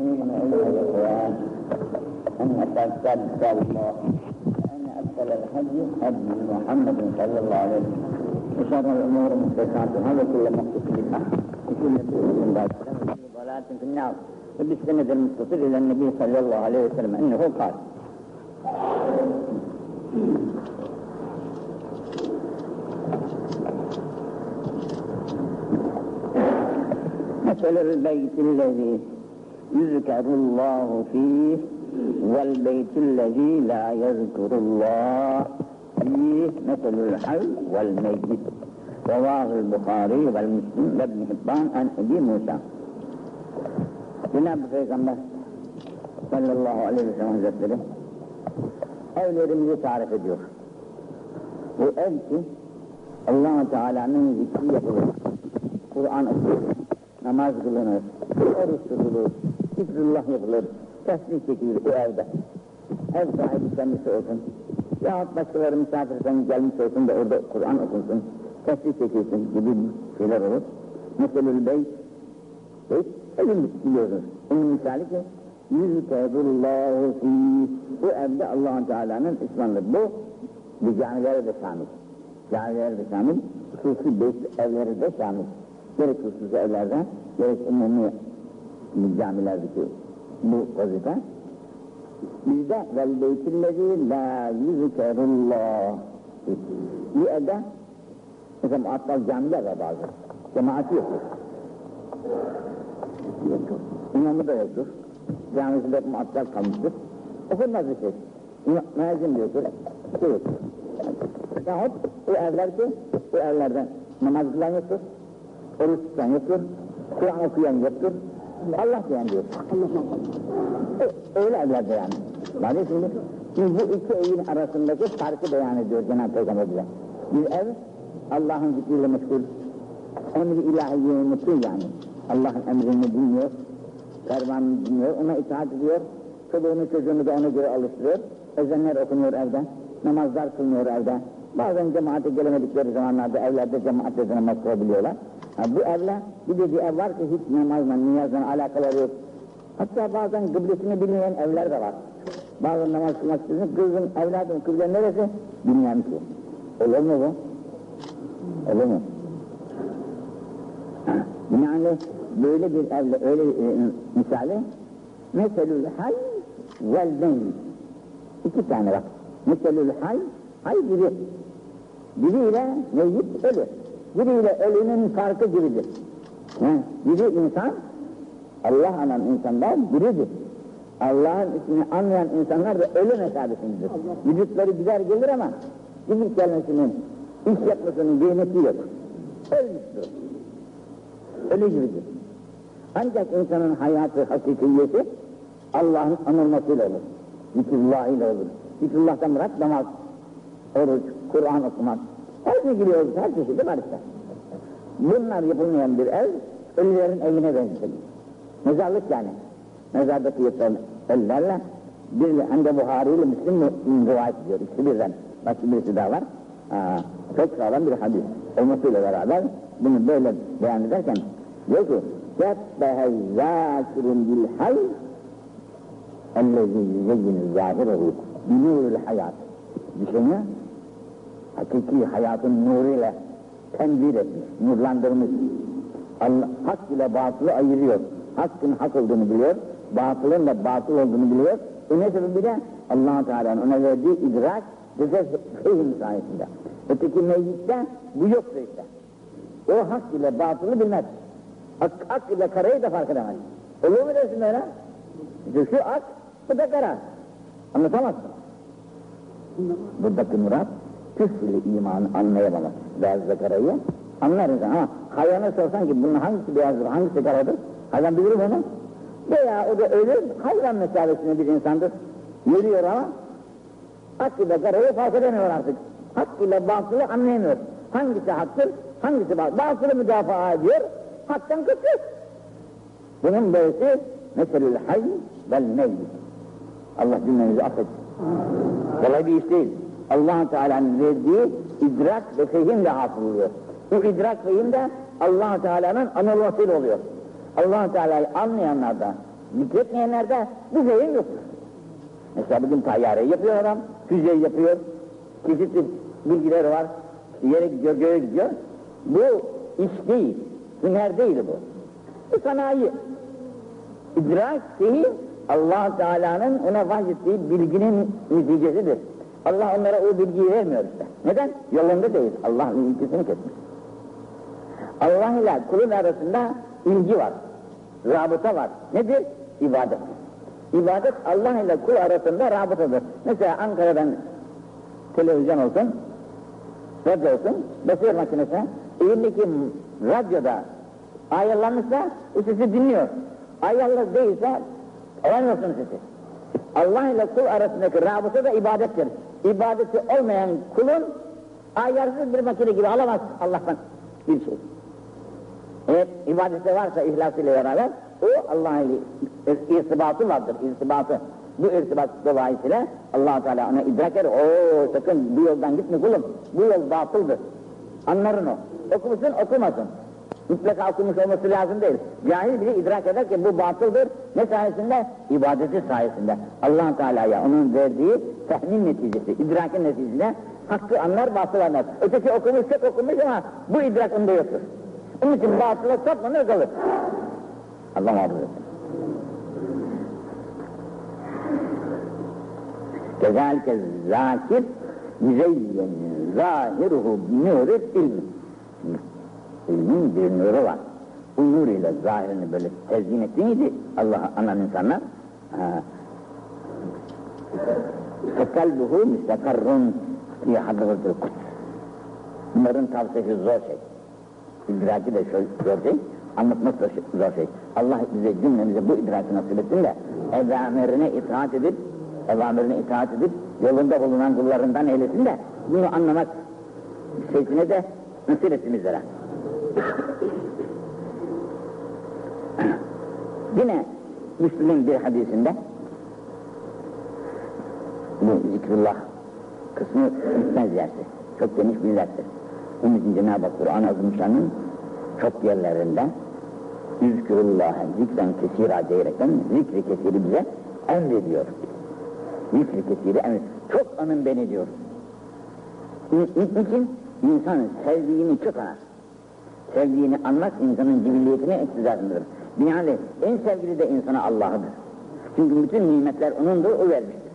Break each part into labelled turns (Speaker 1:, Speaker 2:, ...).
Speaker 1: المسلمين أيها الإخوان أن أتذكر كتاب الله وأن أكثر الحج هدي محمد صلى الله عليه وسلم وشر الأمور محدثاتها وكل محدث بدعة وكل بدعة ضلالة وكل ضلالة في النار وبالسند المتصل إلى النبي صلى الله عليه وسلم أنه قال مثل البيت الذي يذكر الله فيه والبيت الذي لا يذكر الله فيه مثل الحي والميت. رواه البخاري والمسلم وابن حبان عن أبي موسى. جناب پیغمبر صلى الله عليه وسلم ذكره اين رمزي تعرف الجوف وانت الله تعالى من ذكريه قرآن نماز قلنا اور اس کو zikrullah yapılır, tesbih çekilir bu evde. Ev sahibi kendisi olsun. Yahut başkaları misafirden gelmiş olsun da orada Kur'an okunsun, tesbih çekilsin gibi şeyler olur. Meselül beyt, beyt evin biliyorsunuz. Onun misali ki, yüzkerullahu fî. Bu evde allah Teala'nın ismandır. Bu, bu camilere de şamil. Camilere de şamil, hususi beyt evleri de şamil. Gerek hususi evlerden, gerek umumi camilerdeki bu vazife. Bizde vel beytillezi la yüzkerullah. Bu evde, mesela muattal camiler var bazı. Cemaati yoktur. İmamı da yoktur. Camisi de muattal kalmıştır. Okunmaz bir şey. Müezzin diyordur. Şey yoktur. Yahut bu evler ki, bu evlerden namaz kılan yoktur. Oruç tutan yoktur. Kur'an okuyan yoktur. Allah diyen diyor. Öyle evlerde yani. Var şimdi, şimdi bu iki evin arasındaki farkı beyan ediyor Cenab-ı Peygamber bize. Bir ev Allah'ın zikriyle meşgul, emri ilahiyeyi unutuyor yani. Allah'ın emrini dinliyor, fermanını dinliyor, ona itaat ediyor, çoluğunu çocuğunu da ona göre alıştırıyor, ezenler okunuyor evde, namazlar kılınıyor evde. Bazen cemaate gelemedikleri zamanlarda evlerde cemaatle namaz kılabiliyorlar. Ha, bu evle bir de bir ev var ki hiç namazla, niyazla alakaları yok. Hatta bazen kıblesini bilmeyen evler de var. Bazen namaz kılmak istiyorsun, kızım, evladım kıble neresi? Bilmeyen ki. Olur mu bu? Olur mu? Yani böyle bir evle öyle e, misali meselül hay vel meyyit. İki tane bak. Meselül hay, hay biri. Biriyle meyyit ölü. Biriyle ölünün farkı gibidir. Biri insan, Allah anan insanlar biridir. Allah'ın ismini anlayan insanlar da ölü mesabesindedir. Vücutları güzel gelir ama vücut gelmesinin, iş yapmasının kıymeti yok. Ölmüştür. Ölü gibidir. Ancak insanın hayatı hakikiyeti Allah'ın anılmasıyla olur. Zikrullah ile olur. Zikrullah'tan murat namaz, oruç, Kur'an okumak. Şey giriyoruz, her çeşidi var işte. Bunlar yapılmayan bir ev, ölülerin evine benzetilir. Mezarlık yani. Mezardaki yatılan ölülerle bir de Buhari ile Müslim rivayet ediyor. İkisi birden. Başka birisi daha var. Aa, çok sağlam bir hadis. Olmasıyla beraber bunu böyle beyan ederken diyor ki Sebbehe zâkirun bil hay ellezî yüzeyyinu zâhirehu binûrul hayat. Düşünün, hakiki hayatın nuruyla tenzir etmiş, nurlandırmış. Allah, hak ile batılı ayırıyor. Hakkın hak olduğunu biliyor, batılın da batıl olduğunu biliyor. E ne sebebiyle? allah Teala'nın ona verdiği idrak ve fehim sayesinde. Öteki meyyitte bu yoktur işte. O hak ile batılı bilmez. Hak, hak ile karayı da fark edemez. Olur mu dersin öyle? İşte şu ak, bu da kara. Anlatamazsın. Buradaki murat, küfrü imanı anlayamaz. Beyaz ve karayı anlar insan ama hayvana sorsan ki bunun hangisi beyazdır, hangisi karadır? Hayvan bilir onu? Veya o da ölür, hayvan mesabesinde bir insandır. Yürüyor ama hak ile karayı fark edemiyor artık. Hak ile batılı anlayamıyor. Hangisi haktır, hangisi batılı. Batılı müdafaa ediyor, haktan kaçıyor. Bunun böylesi meselül hay vel meyyit. Allah cümlenizi affetsin. Kolay bir iş değil. Allah Teala'nın verdiği idrak ve fehimle hasıl oluyor. Bu idrak fehim de allah Teala'nın anılmasıyla oluyor. allah Teala'yı anlayanlar da, Zikretmeyenlerde bu fehim yoktur. Mesela bugün tayyareyi yapıyor adam, füzeyi yapıyor, çeşitli bilgileri var, yere gidiyor, göğe gidiyor. Bu iş değil, hüner değil bu. Bu sanayi. İdrak değil, allah Teala'nın ona vahyettiği bilginin neticesidir. Allah onlara o bilgiyi vermiyor işte. Neden? Yolunda değil. Allah ilgisini kesmiş. Allah ile kulun arasında ilgi var. Rabıta var. Nedir? İbadet. İbadet Allah ile kul arasında rabıtadır. Mesela Ankara'dan televizyon olsun, radyo olsun, basıyor makinesi, elindeki radyoda ayarlanmışsa o sesi dinliyor. Ayarlı değilse alamıyorsun sesi. Allah ile kul arasındaki rabıta da ibadettir. İbadeti olmayan kulun ayarsız bir makine gibi alamaz Allah'tan bir şey. Eğer ibadeti varsa ihlasıyla beraber o Allah ile irtibatı vardır, irtibatı. Bu irtibat dolayısıyla allah Teala ona idrak eder. Oo sakın bu yoldan gitme kulum, bu yol batıldır. Anların o. Okumuşsun okumasın. Mutlaka okumuş olması lazım değil. Cahil bile idrak eder ki bu batıldır. Ne sayesinde? İbadeti sayesinde. allah Teala'ya onun verdiği tahmin neticesi, idrakin neticesinde hakkı anlar, batıl anlar. Öteki okumuş, çok okumuş ama bu idrak onda yoktur. Onun için batıla saplanır kalır. Allah muhafaza etsin. Kezalike zakir yüzeyyen zahiruhu binûrit ilmi. İlmin bir nuru var. Bu nur ile zahirini böyle tezyin ettiğiydi Allah anan insanlar. Fekalbuhu müstakarrun fi hadratil kuts. Bunların tavsiyesi zor şey. İdraki de zor şey, anlatmak da zor şey. Allah bize cümlemize bu idraki nasip etsin de evamirine itaat edip evamirine itaat edip yolunda bulunan kullarından eylesin de bunu anlamak şekline de nasip etsin bizlere. Yine Müslüm'ün bir hadisinde bu zikrullah kısmı bitmez dersi. Çok geniş bir derstir. Bunun için Cenab-ı Hak Kur'an-ı Azimüşşan'ın çok yerlerinde Yüzkürullah'a zikren kesira diyerekten zikri kesiri bize emrediyor. Zikri kesiri emrediyor. Çok anın beni diyor. Niçin? İnsan sevdiğini çok anar. Sevdiğini anmak insanın cibilliyetine iktidasındır. Binaenaleyh en sevgili de insana Allah'ıdır. Çünkü bütün nimetler O'nundur, O vermiştir.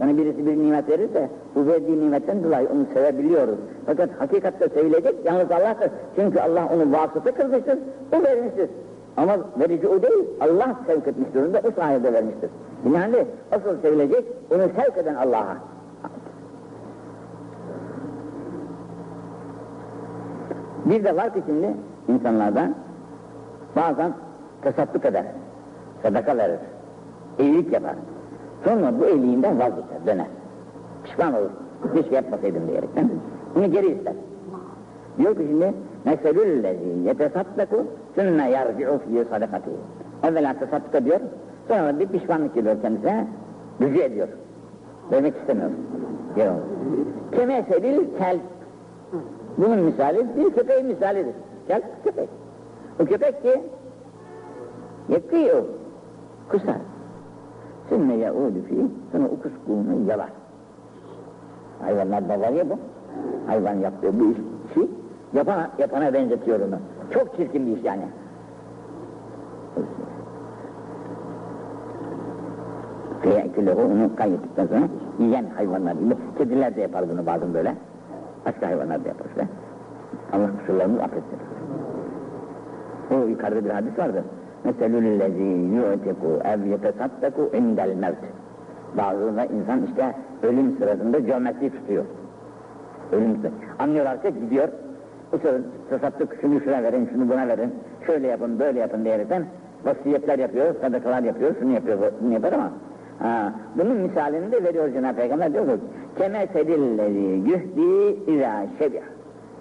Speaker 1: Yani birisi bir nimet verirse bu verdiği nimetten dolayı onu sevebiliyoruz. Fakat hakikatte sevilecek yalnız Allah'tır. Çünkü Allah onu vasıta kılmıştır, o vermiştir. Ama verici o değil, Allah sevk etmiştir, onu da o sayede vermiştir. Binaenaleyh asıl sevilecek, onu sevk eden Allah'a. Bir de var ki şimdi insanlarda bazen tesadduk eder, sadaka verir, iyilik yapar. Sonra bu iyiliğinden vazgeçer, döner. Pişman olur, keşke yapmasaydım diyerekten. Bunu geri ister. Diyor ki şimdi, meselüllezî yetesaddaku sümme yarci'u fiyye sadakati. Evvela tesadduk ediyor, sonra bir pişmanlık geliyor kendisine, rücu ediyor. Vermek istemiyor. Diyor. Kemeselil kelp. Bunun misali bir köpeğin misalidir. Kelp köpek. O köpek ki yakıyor, kusar. Sümme yaudu fi, sonra o kuskuğunu yalar. Hayvanlarda var ya bu. Hayvan yaptığı bu işi yapana, yapana benzetiyor onu. Çok çirkin bir iş yani. Feyekülühü onu kaybettikten sonra yiyen hayvanlar gibi. Kediler de yapar bunu bazen böyle. Başka hayvanlar da yapar işte. Allah kusurlarını affetsin. O yukarıda bir hadis vardı. Meselüllezî yu'teku ev yetesaddaku indel mevt. Bazılarında insan işte ölüm sırasında geometri tutuyor. Ölüm sırasında. Anlıyorlar ki gidiyor. Bu tasadduk şunu şuna verin, şunu buna verin, şöyle yapın, böyle yapın diyerekten vasiyetler yapıyor, sadakalar yapıyor, şunu yapıyor, bunu yapar ama ha, bunun misalini de veriyor Cenab-ı Peygamber diyor ki keme sedillezi yühdi izâ şebih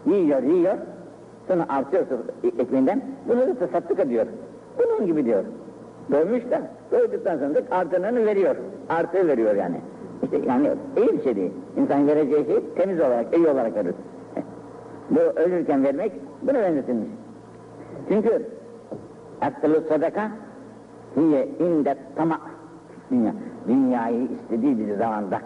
Speaker 1: yiyor, yiyor, sonra artıyor ekmeğinden, bunu da tasadduk ediyor. Bunun gibi diyor. Doymuş da, doyduktan sonra da artanını veriyor. Artı veriyor yani. İşte yani iyi bir şey değil. İnsan vereceği şey temiz olarak, iyi olarak verir. Bu ölürken vermek buna benzetilmiş. Çünkü akıllı sadaka hiye inde tama dünya. Dünyayı istediği bir zamanda,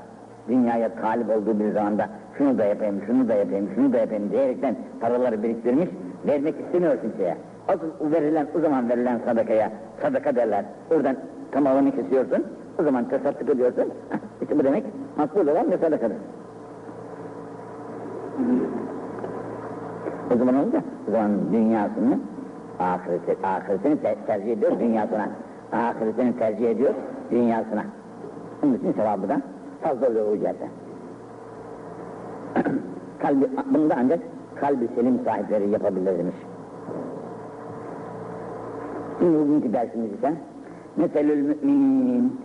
Speaker 1: dünyaya talip olduğu bir zamanda şunu da yapayım, şunu da yapayım, şunu da yapayım diyerekten paraları biriktirmiş, vermek istemiyor kimseye. Asıl o verilen, o zaman verilen sadakaya sadaka derler. Oradan tamamını kesiyorsun, o zaman tesattüp ediyorsun. Heh, işte bu demek makbul olan bir sadakadır. O zaman olunca, o zaman dünyasını, ahireti, ahiretini te- tercih ediyor dünyasına. Ahiretini tercih ediyor dünyasına. İçin sevabı da fazla oluyor o kalbi, bunu da ancak kalbi selim sahipleri yapabilir demiş. Şimdi bugünkü dersimiz ise Meselül müminin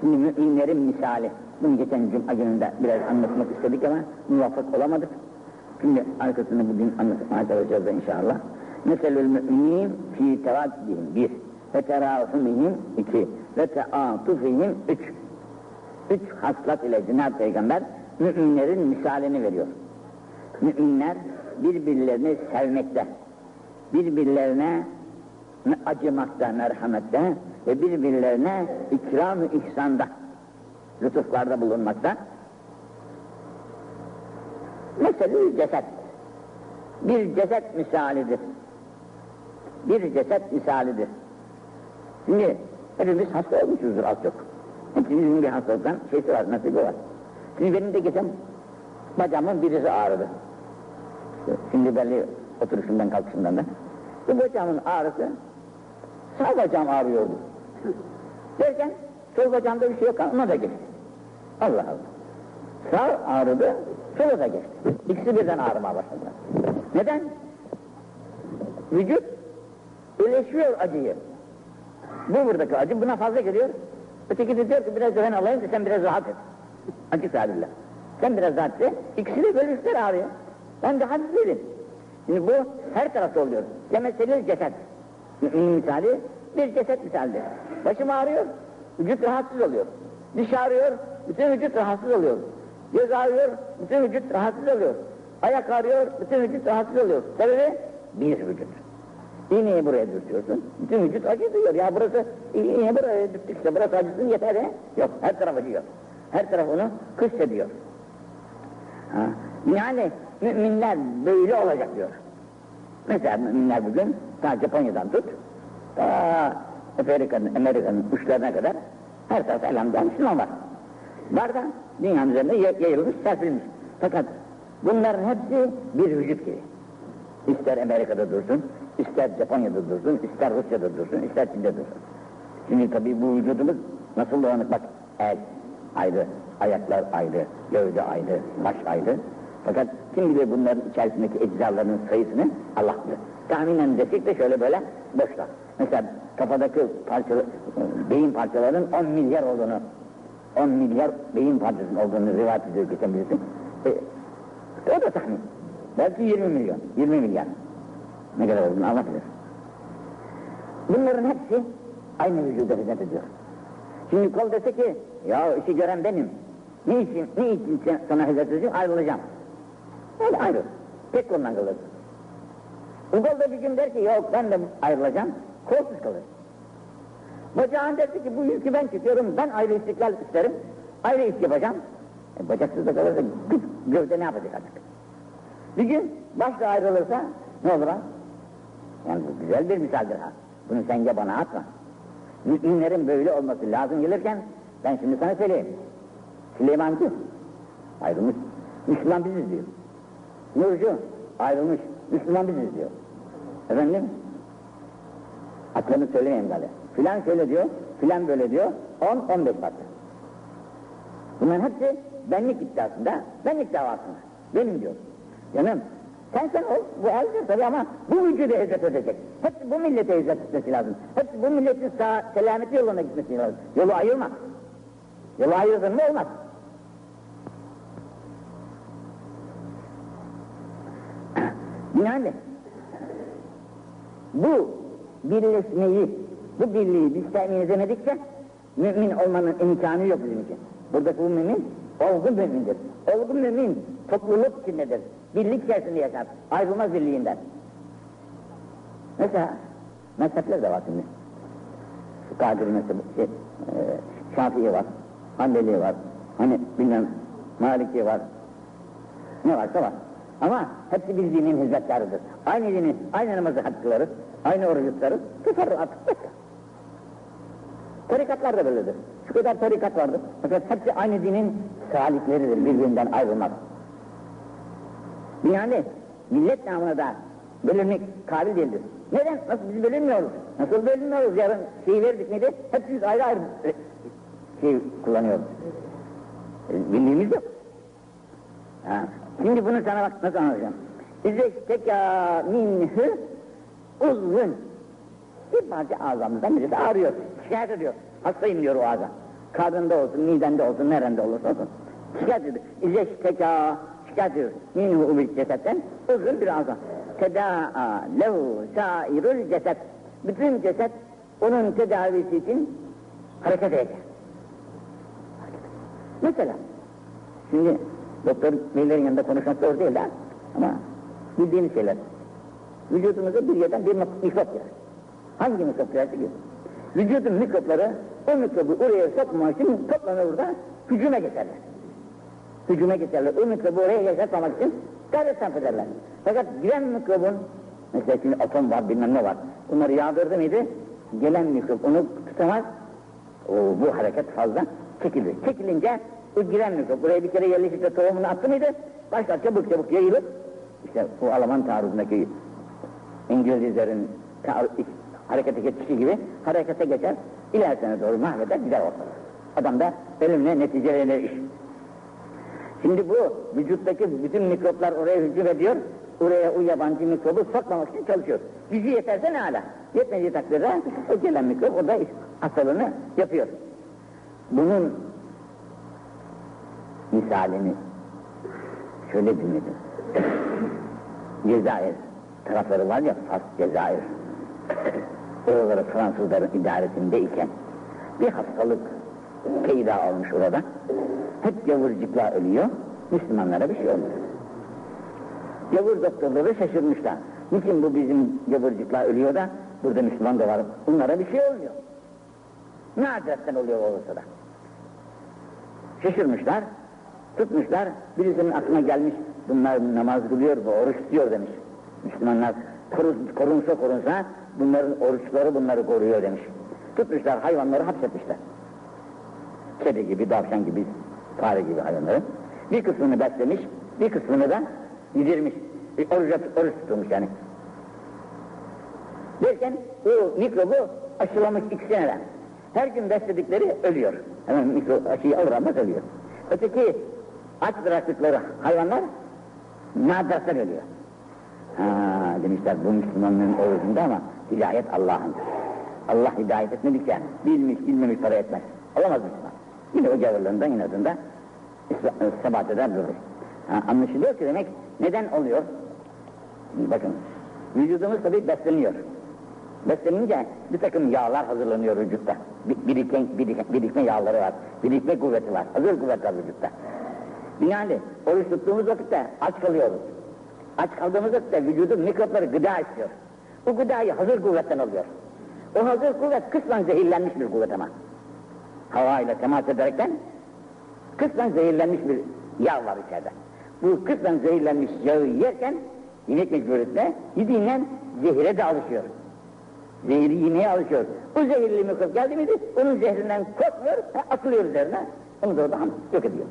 Speaker 1: Şimdi müminlerin misali Bunu geçen cuma gününde biraz anlatmak istedik ama muvaffak olamadık. Şimdi arkasını bugün anlatmaya çalışacağız da inşallah. Meselül müminin fi tevaddihim bir ve terahumihim iki ve teatufihim üç. Üç haslat ile Cenab-ı Peygamber müminlerin misalini veriyor. Müminler birbirlerini sevmekte, birbirlerine acımakta, merhamette ve birbirlerine ikram-ı ihsanda, lütuflarda bulunmakta. Mesela ceset, bir ceset misalidir. Bir ceset misalidir. Şimdi hepimiz hasta olmuşuzdur az çok. Hepimizin bir hastalıktan şeysi var, nasibi var. Şimdi benim de geçen bacağımın birisi ağrıdı. Şimdi belli oturuşumdan kalkışımdan da. Bu bacağımın ağrısı sağ bacağım ağrıyordu. Derken sol bacağımda bir şey yok ona da geçti. Allah Allah. Sağ ağrıdı, sola da geçti. İkisi birden ağrımaya başladı. Neden? Vücut iyileşiyor acıyı. Bu buradaki acı buna fazla geliyor. Öteki de diyor ki biraz da ben alayım da sen biraz rahat et. Açık tabirle. Sen biraz rahat et. İkisi de bölüşler ağrıyor. Ben de hafif değilim. Şimdi bu her tarafta oluyor. Temesseli ceset. Mümin misali bir ceset misalidir. Başım ağrıyor, vücut rahatsız oluyor. Diş ağrıyor, bütün vücut rahatsız oluyor. Göz ağrıyor, bütün vücut rahatsız oluyor. Ayak ağrıyor, bütün vücut rahatsız oluyor. Sebebi bir vücut. İğneyi buraya dürtüyorsun, bütün vücut acı duyuyor. Ya burası, iğne buraya dürttükse burası acısın yeter he. Yok, her taraf acıyor. Her taraf onu kışsediyor. Ha. Yani müminler böyle olacak diyor. Mesela müminler bugün ta Japonya'dan tut, ta Amerika'nın, Amerika'nın uçlarına kadar her tarafta elhamdülillah Müslüman var. Var da dünyanın üzerinde yayılmış, serpilmiş. Fakat bunların hepsi bir vücut gibi. İster Amerika'da dursun, ister Japonya'da dursun, ister Rusya'da dursun, ister Çin'de dursun. Şimdi tabii bu vücudumuz nasıl dolanık bak, el ayrı, ayaklar ayrı, gövde ayrı, baş ayrı. Fakat kim bilir bunların içerisindeki eczaların sayısını Allah bilir. Tahminen desek de şöyle böyle boşlar. Mesela kafadaki parça, beyin parçalarının 10 milyar olduğunu, 10 milyar beyin parçasının olduğunu rivayet ediyor geçen birisi. E, o da tahmin. Belki 20 milyon, 20 milyar. Ne kadar olduğunu Allah bilir. Bunların hepsi aynı vücuda hizmet ediyor. Şimdi kol dese ki, ya işi gören benim. Ne için, ne için sana hizmet edeceğim? Ayrılacağım. Öyle ayrıl. Tek kolundan kalır. Bu kol da bir gün der ki, yok ben de ayrılacağım. Kolsuz kalır. Bacağın derse ki, bu yükü ben tutuyorum, ben ayrı istiklal isterim. Ayrı iş yapacağım. E, bacaksız da kalırsa gıt, gövde ne yapacak artık? Bir gün başla ayrılırsa ne olur ha? Yani bu güzel bir misaldir ha. Bunu sen ya bana atma. Müminlerin böyle olması lazım gelirken ben şimdi sana söyleyeyim. Süleymancı ayrılmış. Müslüman biziz diyor. Nurcu ayrılmış. Müslüman biziz diyor. Efendim? Aklını söyleyeyim galiba. Filan şöyle diyor, filan böyle diyor. 10-15 farklı. Bunların hepsi benlik iddiasında, benlik davasında. Benim diyor. Canım, sen sen ol, bu halde tabii ama bu vücudu hizmet edecek. Hepsi bu millete hizmet etmesi lazım. Hepsi bu milletin sağ, selameti yoluna gitmesi lazım. Yolu ayırma. Yolu ayırdın mı olmaz. Yani bu birleşmeyi, bu birliği biz temin edemedikçe mümin olmanın imkanı yok bizim için. Buradaki bu mümin olgun mümindir. Olgun mümin topluluk içindedir. Birlik içerisinde yaşar. Ayrılmaz birliğinden. Mesela mezhepler de var şimdi. Kadir mesela, şey, e, Şafii var, Hanbeli var, hani bilmem Maliki var, ne varsa var. Ama hepsi bir dinin hizmetkarıdır. Aynı dinin, aynı namazı hakkıları, aynı orucu tutarız, teferruat başka. Tarikatlar da böyledir. Şu kadar tarikat vardır. Fakat hepsi aynı dinin salikleridir, birbirinden ayrılmaz. Yani millet namına da bölünmek kabil değildir. Neden? Nasıl biz bölünmüyoruz? Nasıl bölünmüyoruz? Yarın şeyi verdik neydi? Hepimiz ayrı ayrı şey kullanıyoruz. E, Bildiğimiz yok. Ha. Şimdi bunu sana bak nasıl anlatacağım. İzekteka minhü uzvun. Bir parça ağzımızdan biri de ağrıyor. Şikayet ediyor. Hastayım diyor o ağza. Karnında olsun, midende olsun, nerede olursa olsun. Şikayet ediyor. İzekteka ediyor. Minhü ubit cesetten uzvun bir ağza. Teda'a lehu sairul ceset. Bütün ceset onun tedavisi için hareket edecek. Mesela Şimdi doktor beylerin yanında konuşmak zor değil ha. Ama bildiğiniz şeyler. Vücudumuza bir yerden bir mikrop yer. Hangi mikrop ki? Vücudun mikropları o mikrobu oraya sokmamak için toplanır burada hücuma geçerler. Hücuma geçerler. O mikrobu oraya yaşatmamak için gayret sarf ederler. Fakat giren mikrobun mesela şimdi atom var bilmem ne var. Bunları yağdırdı mıydı? Gelen mikrop onu tutamaz. O, bu hareket fazla çekilir. Çekilince o giren mikrop buraya bir kere yerleşip de tohumunu attı mıydı? Başlar çabuk çabuk yayılıp işte bu Alman taarruzundaki İngilizlerin harekete geçişi gibi harekete geçer, ilerisine doğru mahveder gider ortalık. Adam da ölümle neticelenir iş. Şimdi bu vücuttaki bütün mikroplar oraya hücum ediyor, oraya o yabancı mikrobu sokmamak için çalışıyor. Gücü yeterse ne ala? Yetmediği takdirde o gelen mikrop o da hastalığını yapıyor. Bunun misalini şöyle dinledim. Cezayir tarafları var ya Fas Cezayir. Oraları Fransızların idaresindeyken bir hastalık peyda olmuş orada. Hep gavurcuklar ölüyor. Müslümanlara bir şey olmuyor. Gavur doktorları şaşırmışlar. Niçin bu bizim gavurcuklar ölüyor da burada Müslüman da var. Bunlara bir şey olmuyor. Ne adresten oluyor olursa da. Şaşırmışlar tutmuşlar, birisinin aklına gelmiş, bunlar namaz kılıyor ve oruç tutuyor demiş. Müslümanlar korunsa korunsa bunların oruçları bunları koruyor demiş. Tutmuşlar hayvanları hapsetmişler. Kedi gibi, tavşan gibi, fare gibi hayvanları. Bir kısmını beslemiş, bir kısmını da yedirmiş. E, oruç, oruç tutulmuş yani. Derken o mikrobu aşılamış iki seneden. Her gün besledikleri ölüyor. Hemen mikro aşıyı alır almaz ölüyor. Öteki aç bıraktıkları hayvanlar nadarsan ölüyor. Ha, demişler bu Müslümanlığın orucunda ama hidayet Allah'ın. Allah hidayet etmedikçe bilmiş bilmemiş para etmez. Olamaz Müslüman. Yine o gavurluğundan inadında sebat eder durur. Ha, anlaşılıyor ki demek neden oluyor? Bakın vücudumuz tabi besleniyor. Beslenince bir takım yağlar hazırlanıyor vücutta. Biriken, biriken, birikme yağları var. Birikme kuvveti var. Hazır kuvvet var vücutta. Yani oruç tuttuğumuz vakitte aç kalıyoruz. Aç kaldığımız vakitte vücudun mikropları gıda istiyor. Bu gıdayı hazır kuvvetten alıyor. O hazır kuvvet kısmen zehirlenmiş bir kuvvet ama. Hava ile temas ederekten kısmen zehirlenmiş bir yağ var içeride. Bu kısmen zehirlenmiş yağı yerken yemek mecburiyetle yediğinden zehire de alışıyor. Zehri yemeye alışıyor. Bu zehirli mikrop geldi miydi onun zehrinden korkmuyor, atılıyor üzerine. Onu da orada yok ediyor.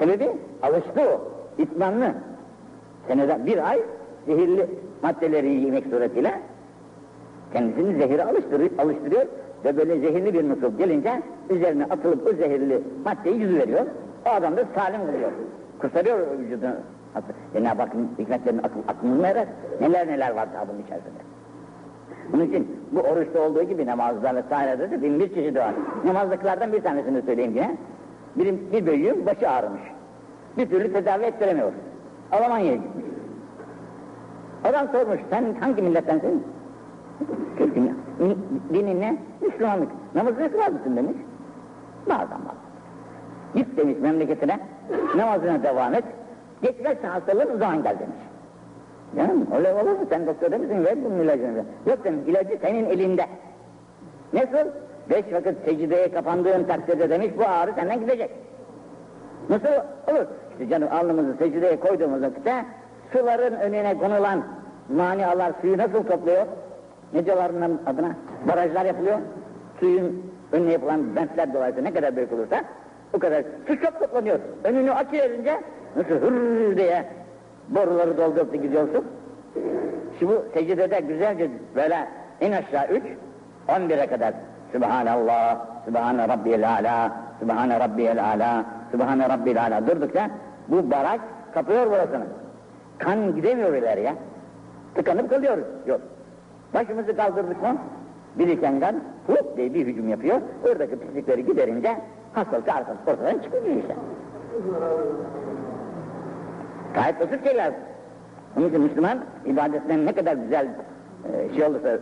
Speaker 1: Sebebi alıştı o, itmanlı. Senede bir ay zehirli maddeleri yemek suretiyle kendisini zehire alıştırıyor, alıştırıyor ve böyle zehirli bir mikrop gelince üzerine atılıp o zehirli maddeyi yüzüveriyor. O adam da salim oluyor. Kurtarıyor vücudunu. Cenab-ı Hakk'ın hikmetlerinin akıl, aklını erer. Neler neler var daha bunun içerisinde. Bunun için bu oruçta olduğu gibi namazda vesairede de bin bir çeşidi var. Namazdakilerden bir tanesini söyleyeyim yine. Bir, bir büyüğün başı ağrımış. Bir türlü tedavi ettiremiyor. Almanya'ya gitmiş. Adam sormuş, sen hangi millettensin? Türk'üm ya. Dinin ne? Müslümanlık. Namazını kılar mısın demiş. Bazen bazen. Git demiş memleketine, namazına devam et. Geçmezse hastalığın o zaman gel demiş. Canım öyle olur mu? Sen doktor misin? Ver bunun ilacını. Yok demiş, ilacı senin elinde. Nasıl? Beş vakit secdeye kapandığın takdirde demiş bu ağrı senden gidecek. Nasıl olur? İşte canım alnımızı secdeye koyduğumuz vakitte suların önüne konulan manialar suyu nasıl topluyor? Ne diyorlar bunların adına? Barajlar yapılıyor. Suyun önüne yapılan bentler dolayısıyla ne kadar büyük olursa o kadar su çok toplanıyor. Önünü açıverince nasıl hırr diye boruları doldurup da gidiyorsun. Şimdi bu secdede güzelce böyle in aşağı üç, on bire kadar Subhanallah, Subhane Rabbiyel Ala, Subhane Rabbiyel Ala, Subhane Rabbiyel Ala durdukça bu baraj kapıyor burasını. Kan gidemiyor ileriye. Tıkanıp kalıyoruz. Yok. Başımızı kaldırdık mı biriken kan hop diye bir hücum yapıyor. Oradaki pislikleri giderince hastalık arkası ortadan çıkıyor işte. Gayet basit şeyler. Onun için Müslüman ibadetinden ne kadar güzel e, şey olursa,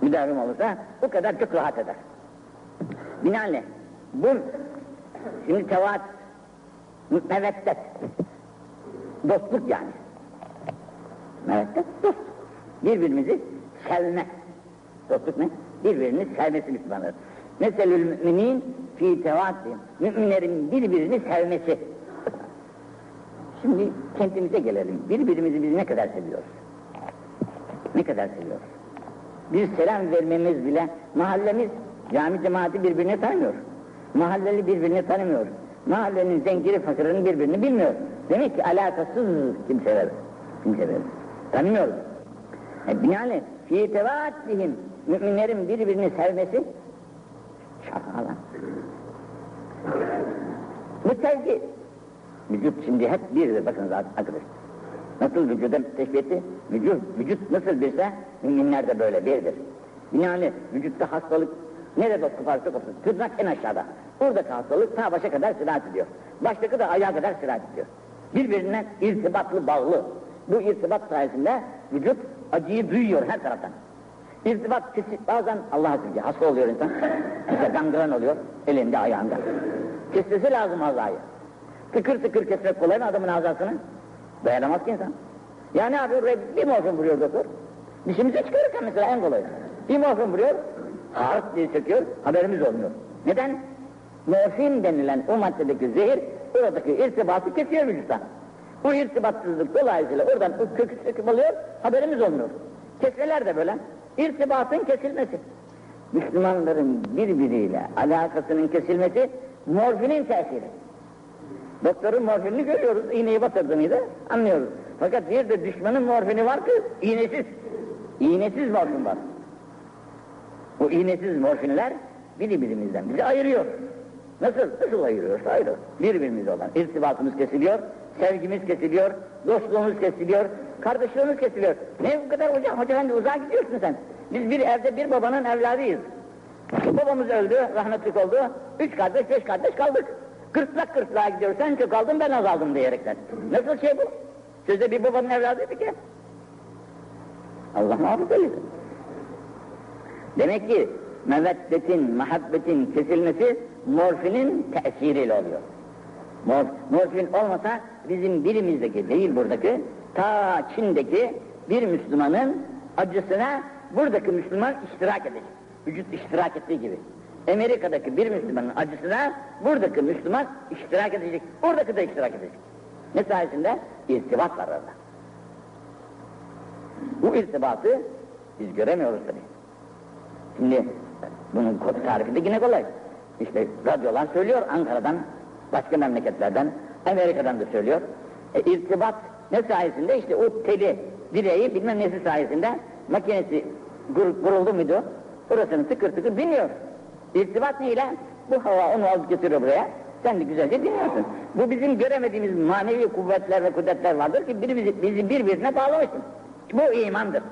Speaker 1: müdavim olursa o kadar çok rahat eder. Binaenaleyh bu şimdi tevat, meveddet, dostluk yani. Meveddet, dostluk. Birbirimizi sevme. Dostluk ne? Birbirini sevmesi Müslümanlar. Meselül müminin fi tevatihim. Müminlerin birbirini sevmesi. Şimdi kendimize gelelim. Birbirimizi biz ne kadar seviyoruz? Ne kadar seviyoruz? Bir selam vermemiz bile mahallemiz, cami cemaati birbirini tanımıyor. Mahalleli birbirini tanımıyor. Mahallenin zengini fakirinin birbirini bilmiyor. Demek ki alakasız kimseler. Kimseler. Tanımıyoruz. E, binaenaleyh fi tevaatihim müminlerin birbirini sevmesi şakalar. Bu sevgi Vücut şimdi hep birdir bakın arkadaşlar. Nasıl vücuda teşbih etti? Vücut, vücut nasıl birse müminler de böyle birdir. Yani vücutta hastalık nerede koparsa kopsun. Tırnak en aşağıda. Buradaki hastalık ta başa kadar sirayet ediyor. Baştaki de ayağa kadar sirayet ediyor. Birbirine irtibatlı bağlı. Bu irtibat sayesinde vücut acıyı duyuyor her taraftan. İrtibat kesik bazen Allah'a şükür hasta oluyor insan. Mesela gangren oluyor elinde ayağında. Kesmesi lazım azayı. Tıkır tıkır kesmek kolay mı adamın azasını? Dayanamaz ki insan. Ya ne yapıyor? Bir morfin vuruyor doktor. Dişimizi çıkarırken mesela en kolay. Bir morfin vuruyor, hart diye çekiyor, haberimiz olmuyor. Neden? Morfin denilen o maddedeki zehir, oradaki irtibatı kesiyor vücuttan. Bu irtibatsızlık dolayısıyla oradan kök söküp alıyor, haberimiz olmuyor. Kesmeler de böyle. İrtibatın kesilmesi. Müslümanların birbiriyle alakasının kesilmesi morfinin tesiri. Doktorun morfinini görüyoruz, iğneyi batırdığını anlıyoruz. Fakat bir de düşmanın morfini var ki iğnesiz. İğnesiz morfin var. Bu iğnesiz morfinler birbirimizden bizi ayırıyor. Nasıl? Nasıl ayırıyorsa ayrı. Birbirimiz olan irtibatımız kesiliyor, sevgimiz kesiliyor, dostluğumuz kesiliyor, kardeşliğimiz kesiliyor. Ne bu kadar hocam? Hoca efendi uzağa gidiyorsun sen. Biz bir evde bir babanın evladıyız. Babamız öldü, rahmetlik oldu. Üç kardeş, beş kardeş kaldık. Kırtlak kırtlağa gidiyor, sen çok aldın ben az aldım diyerekten. Nasıl şey bu? Sözde bir babanın evladıydı ki. Allah eylesin. Demek ki meveddetin, muhabbetin kesilmesi morfinin tesiriyle oluyor. Morf, morfin olmasa bizim birimizdeki değil buradaki, ta Çin'deki bir Müslümanın acısına buradaki Müslüman iştirak edecek. Vücut iştirak ettiği gibi. Amerika'daki bir Müslümanın acısına buradaki Müslüman iştirak edecek. Oradaki de iştirak edecek. Ne sayesinde? İrtibat var arada. Bu irtibatı biz göremiyoruz tabi. Şimdi bunun tarifi de yine kolay. İşte radyolar söylüyor Ankara'dan, başka memleketlerden, Amerika'dan da söylüyor. E, irtibat ne sayesinde? İşte o teli, direği bilmem nesi sayesinde makinesi kur, kuruldu muydu? Orasını tıkır tıkır dinliyor. İrtibat neyle? Bu hava onu alıp getiriyor buraya. Sen de güzelce dinliyorsun. Bu bizim göremediğimiz manevi kuvvetler ve kudretler vardır ki bizi, bizi birbirine bağlamıştır. Bu imandır.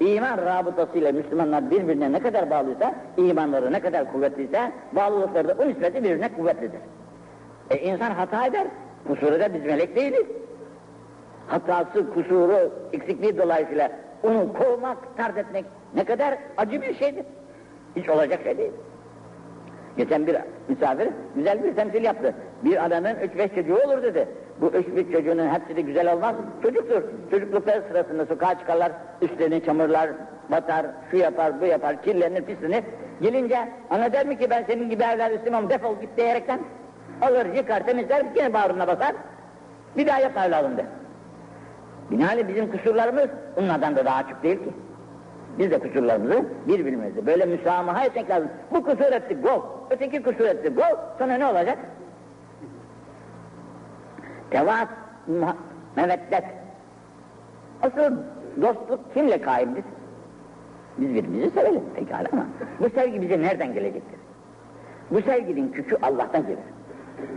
Speaker 1: İman rabıtasıyla Müslümanlar birbirine ne kadar bağlıysa, imanları ne kadar kuvvetliyse, bağlılıkları da o nispetle birbirine kuvvetlidir. E insan hata eder, kusuru da biz melek değiliz. Hatası, kusuru, eksikliği dolayısıyla onu kovmak, tard etmek ne kadar acı bir şeydir. Hiç olacak şey değil. Geçen bir misafir güzel bir temsil yaptı. Bir adamın üç beş çocuğu olur dedi. Bu üç beş çocuğunun hepsi de güzel olmaz. Çocuktur. Çocuklukları sırasında sokağa çıkarlar, üstlerini çamurlar, batar, şu yapar, bu yapar, kirlenir, pislenir. Gelince ana der mi ki ben senin gibi evler istemem defol git diyerekten alır yıkar temizler yine bağrına basar bir daha yap evladım der. Binaenaleyh bizim kusurlarımız onlardan da daha açık değil ki. Biz de kusurlarımızı birbirimize böyle müsamaha etmek lazım. Bu kusur etti gol, öteki kusur etti gol, sonra ne olacak? Muha- meveddet. Asıl dostluk kimle kaimdir? Biz birbirimizi sevelim pekala ama bu sevgi bize nereden gelecektir? Bu sevginin kükü Allah'tan gelir.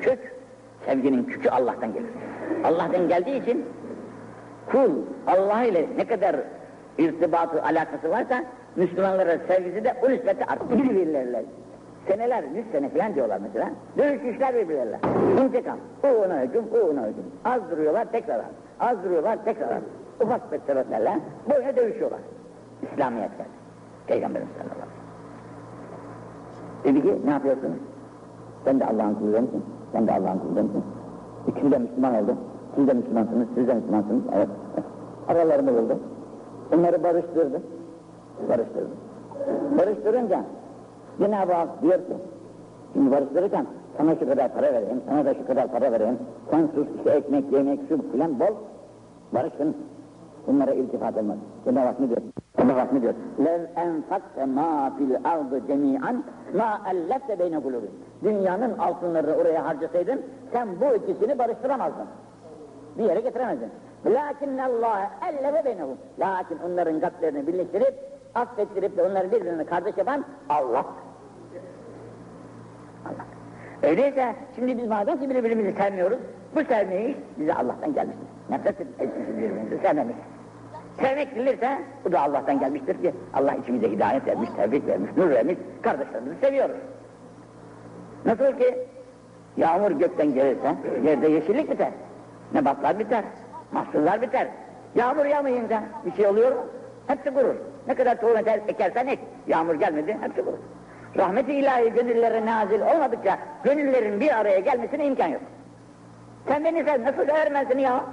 Speaker 1: Kök, sevginin kükü Allah'tan gelir. Allah'tan geldiği için kul Allah ile ne kadar irtibatı, alakası varsa Müslümanlara sevgisi de o nispetle artar. Birbirlerine seneler, yüz sene falan diyorlar mesela. Dövüşmüşler birbirlerine. İntikam. O ona hücum, o ona hücum. Az duruyorlar tekrar al. Az duruyorlar tekrar al. Ufak bir sebeplerle böyle dövüşüyorlar. İslamiyet geldi. Peygamberimiz sallallahu aleyhi ve sellem. Dedi ki ne yapıyorsunuz? Sen de Allah'ın kulu musun? Sen de Allah'ın kulu musun? İkisi de Müslüman oldu. Siz de Müslümansınız, siz de Müslümansınız. Evet. Aralarını buldu. Onları barıştırdı. Barıştırdı. Barıştırınca Cenab-ı Hak diyor ki şimdi barıştırırken sana şu kadar para vereyim, sana da şu kadar para vereyim. Sen sus, işte ekmek, yemek, su filan bol. Barıştın. Bunlara iltifat olmaz. Cenab-ı Hak ne diyor? Ona bak ne diyor? Lev enfakte ma fil ardı cemi'an ma ellette beyne kulubin. Dünyanın altınları oraya harcasaydın sen bu ikisini barıştıramazdın. Bir yere getiremezdin. Lakin Allah elleve beynehum. Lakin onların kalplerini birleştirip affettirip de onları birbirine kardeş yapan Allah. Allah. Öyleyse şimdi biz madem ki birbirimizi sevmiyoruz, bu sevmeyi bize Allah'tan gelmiştir. Nefret etmişiz birbirimizi sevmemişiz. Sevmek bilirse bu da Allah'tan gelmiştir ki Allah içimize hidayet vermiş, tevfik vermiş, nur vermiş, kardeşlerimizi seviyoruz. Nasıl ki yağmur gökten gelirse yerde yeşillik biter, nebatlar biter, mahsuller biter. Yağmur yağmayınca bir şey oluyor mu? Hepsi kurur. Ne kadar tohum eker, ekersen ek, yağmur gelmedi, hepsi kurur. Rahmeti ilahi gönüllere nazil olmadıkça gönüllerin bir araya gelmesine imkan yok. Sen beni sev, nasıl seni ya?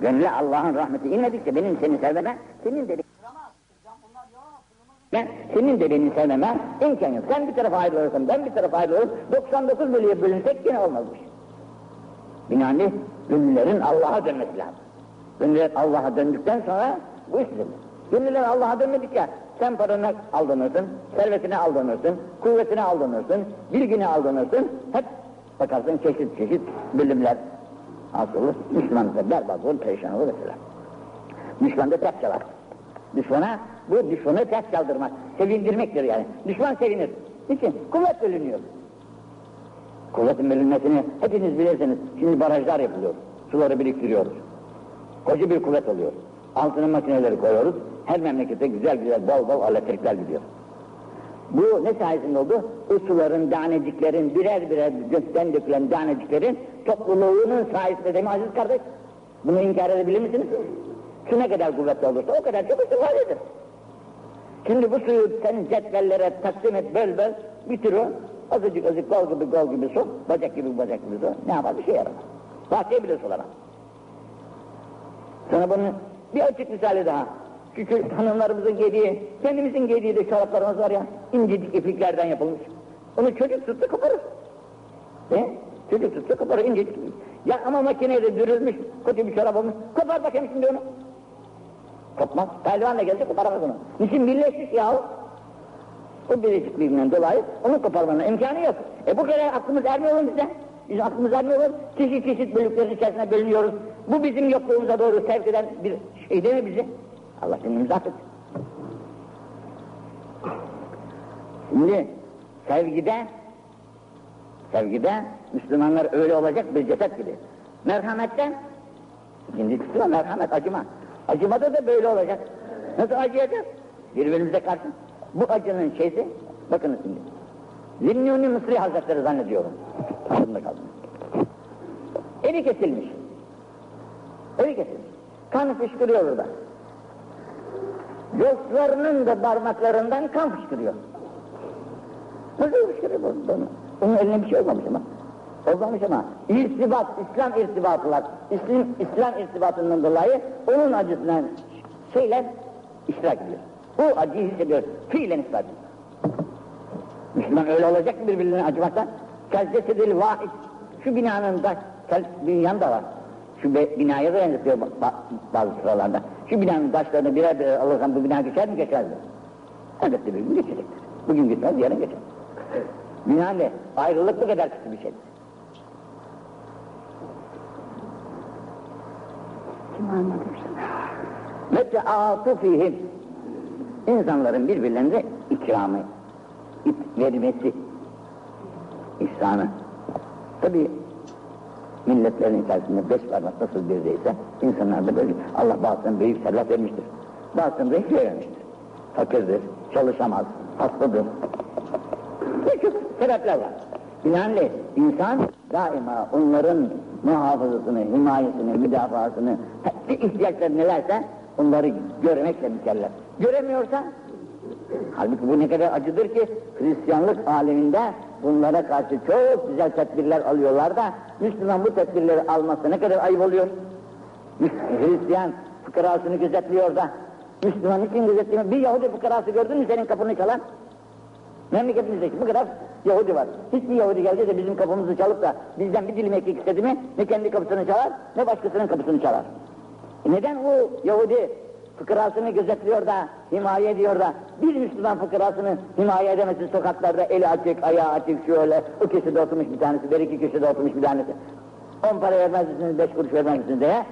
Speaker 1: Gönüle Allah'ın rahmeti inmedikçe benim seni sevmeme, senin de ben senin de beni sevmeme imkan yok. Sen bir tarafa ayrılırsan, ben bir tarafa ayrılırım, 99 bölüye bölünsek yine olmazmış. Binaenli gönüllerin Allah'a dönmesi lazım. Gönüller Allah'a döndükten sonra bu iş. Gönüller Allah'a dönmedikçe sen paranı aldanırsın, servetine aldanırsın, kuvvetine aldanırsın, bilgine aldanırsın. Hep bakarsın çeşit çeşit bölümler hasıl Müslüman da berbat olur, perişan olur mesela. Müslüman da ters çalar. Düşmana, bu düşmanı ters çaldırmak, sevindirmektir yani. Düşman sevinir. Niçin? Kuvvet bölünüyor. Kuvvetin bölünmesini hepiniz bilirsiniz. Şimdi barajlar yapılıyor. Suları biriktiriyoruz. Koca bir kuvvet oluyor. Altına makineleri koyuyoruz. Her memlekete güzel güzel bol bol elektrikler gidiyor. Bu ne sayesinde oldu? O suların, taneciklerin, birer birer gökten dökülen taneciklerin topluluğunun sayesinde değil mi aziz kardeş? Bunu inkar edebilir misiniz? Su ne kadar kuvvetli olursa o kadar çok istifadedir. Şimdi bu suyu sen cetvellere taksim et, böl böl, bitir o. Azıcık azıcık gol gibi gol gibi su, bacak gibi bacak gibi su. Ne yapar? Bir şey yaramaz. Bahçeye bile sulamaz. Sonra bunun bir açık misali daha. Çünkü hanımlarımızın giydiği, kendimizin giydiği de çoraplarımız var ya, incecik ipliklerden yapılmış. Onu çocuk tuttu koparır. E? Çocuk tuttu koparır incecik. Ya ama makinede dürülmüş, kötü bir çorap olmuş. Kopar bakayım şimdi onu. Kopmaz. Pehlivan da gelse koparamaz onu. Niçin birleşmiş yahu? O birleşikliğinden dolayı onu koparmanın imkanı yok. E bu kadar aklımız ermiyor mu bize? Bizim aklımız ermiyor? Çeşit çeşit bölüklerin içerisine bölünüyoruz. Bu bizim yokluğumuza doğru sevk eden bir şey değil mi bizi? Allah kendimizi affet. Şimdi sevgide sevgide Müslümanlar öyle olacak bir ceset gibi. Merhamette ikinci kısmı merhamet, acıma. Acımada da böyle olacak. Nasıl acıyacağız? Birbirimize karşı. Bu acının şeysi, bakın şimdi. Zinnuni Mısri Hazretleri zannediyorum. Aklımda kaldı. Eli kesilmiş. Eli kesilmiş. Kan fışkırıyor orada. Dostlarının da parmaklarından kan fışkırıyor. Nasıl fışkırıyor bu? Onun eline bir şey olmamış ama. Olmamış ama irtibat, İslam irtibatı var. İslam, İslam irtibatından dolayı onun acısından şeyler iştirak ediyor. O acıyı hissediyor. Fiilen ispat ediyor. Müslüman öyle olacak mı birbirine acımaktan? Kelcesedil vahid. Şu binanın da, dünyanın da var. Şu binaya da benzetiyor ba, bazı sıralarda. Şu binanın taşlarını birer birer alırsan bu bina geçer mi geçer mi? Elbette bir gün geçecektir. Bugün gitmez yarın geçer. Bina ne? Ayrılık bu kadar kötü bir şeydir.
Speaker 2: Kim anladım
Speaker 1: Ve teâtu fihim. İnsanların birbirlerine ikramı, vermesi, ihsanı. Tabi milletlerin içerisinde beş parmak nasıl birdeyse, insanlar da böyle, Allah bazısına büyük servet vermiştir. Bazısına da hiç vermemiştir. Fakirdir, çalışamaz, hastadır. Birçok sebepler var. Binaenaleyh insan daima onların muhafazasını, himayesini, müdafaasını, ihtiyaçları nelerse onları görmekle mükellef. Göremiyorsa, halbuki bu ne kadar acıdır ki Hristiyanlık aleminde bunlara karşı çok güzel tedbirler alıyorlar da Müslüman bu tedbirleri alması ne kadar ayıp oluyor. Hristiyan fıkrasını gözetliyor da Müslüman için gözetliyor. Bir Yahudi fıkrası gördün mü senin kapını çalan? Memleketimizdeki bu kadar Yahudi var. Hiçbir Yahudi geldi de bizim kapımızı çalıp da bizden bir dilim ekmek istedi mi ne kendi kapısını çalar ne başkasının kapısını çalar. E neden bu Yahudi fıkrasını gözetliyor da himaye ediyor da bir Müslüman fıkrasını himaye edemesin sokaklarda eli açık, ayağı açık şöyle o köşede oturmuş bir tanesi, bir iki köşede oturmuş bir tanesi. On para vermez misiniz, beş kuruş vermez misiniz diye.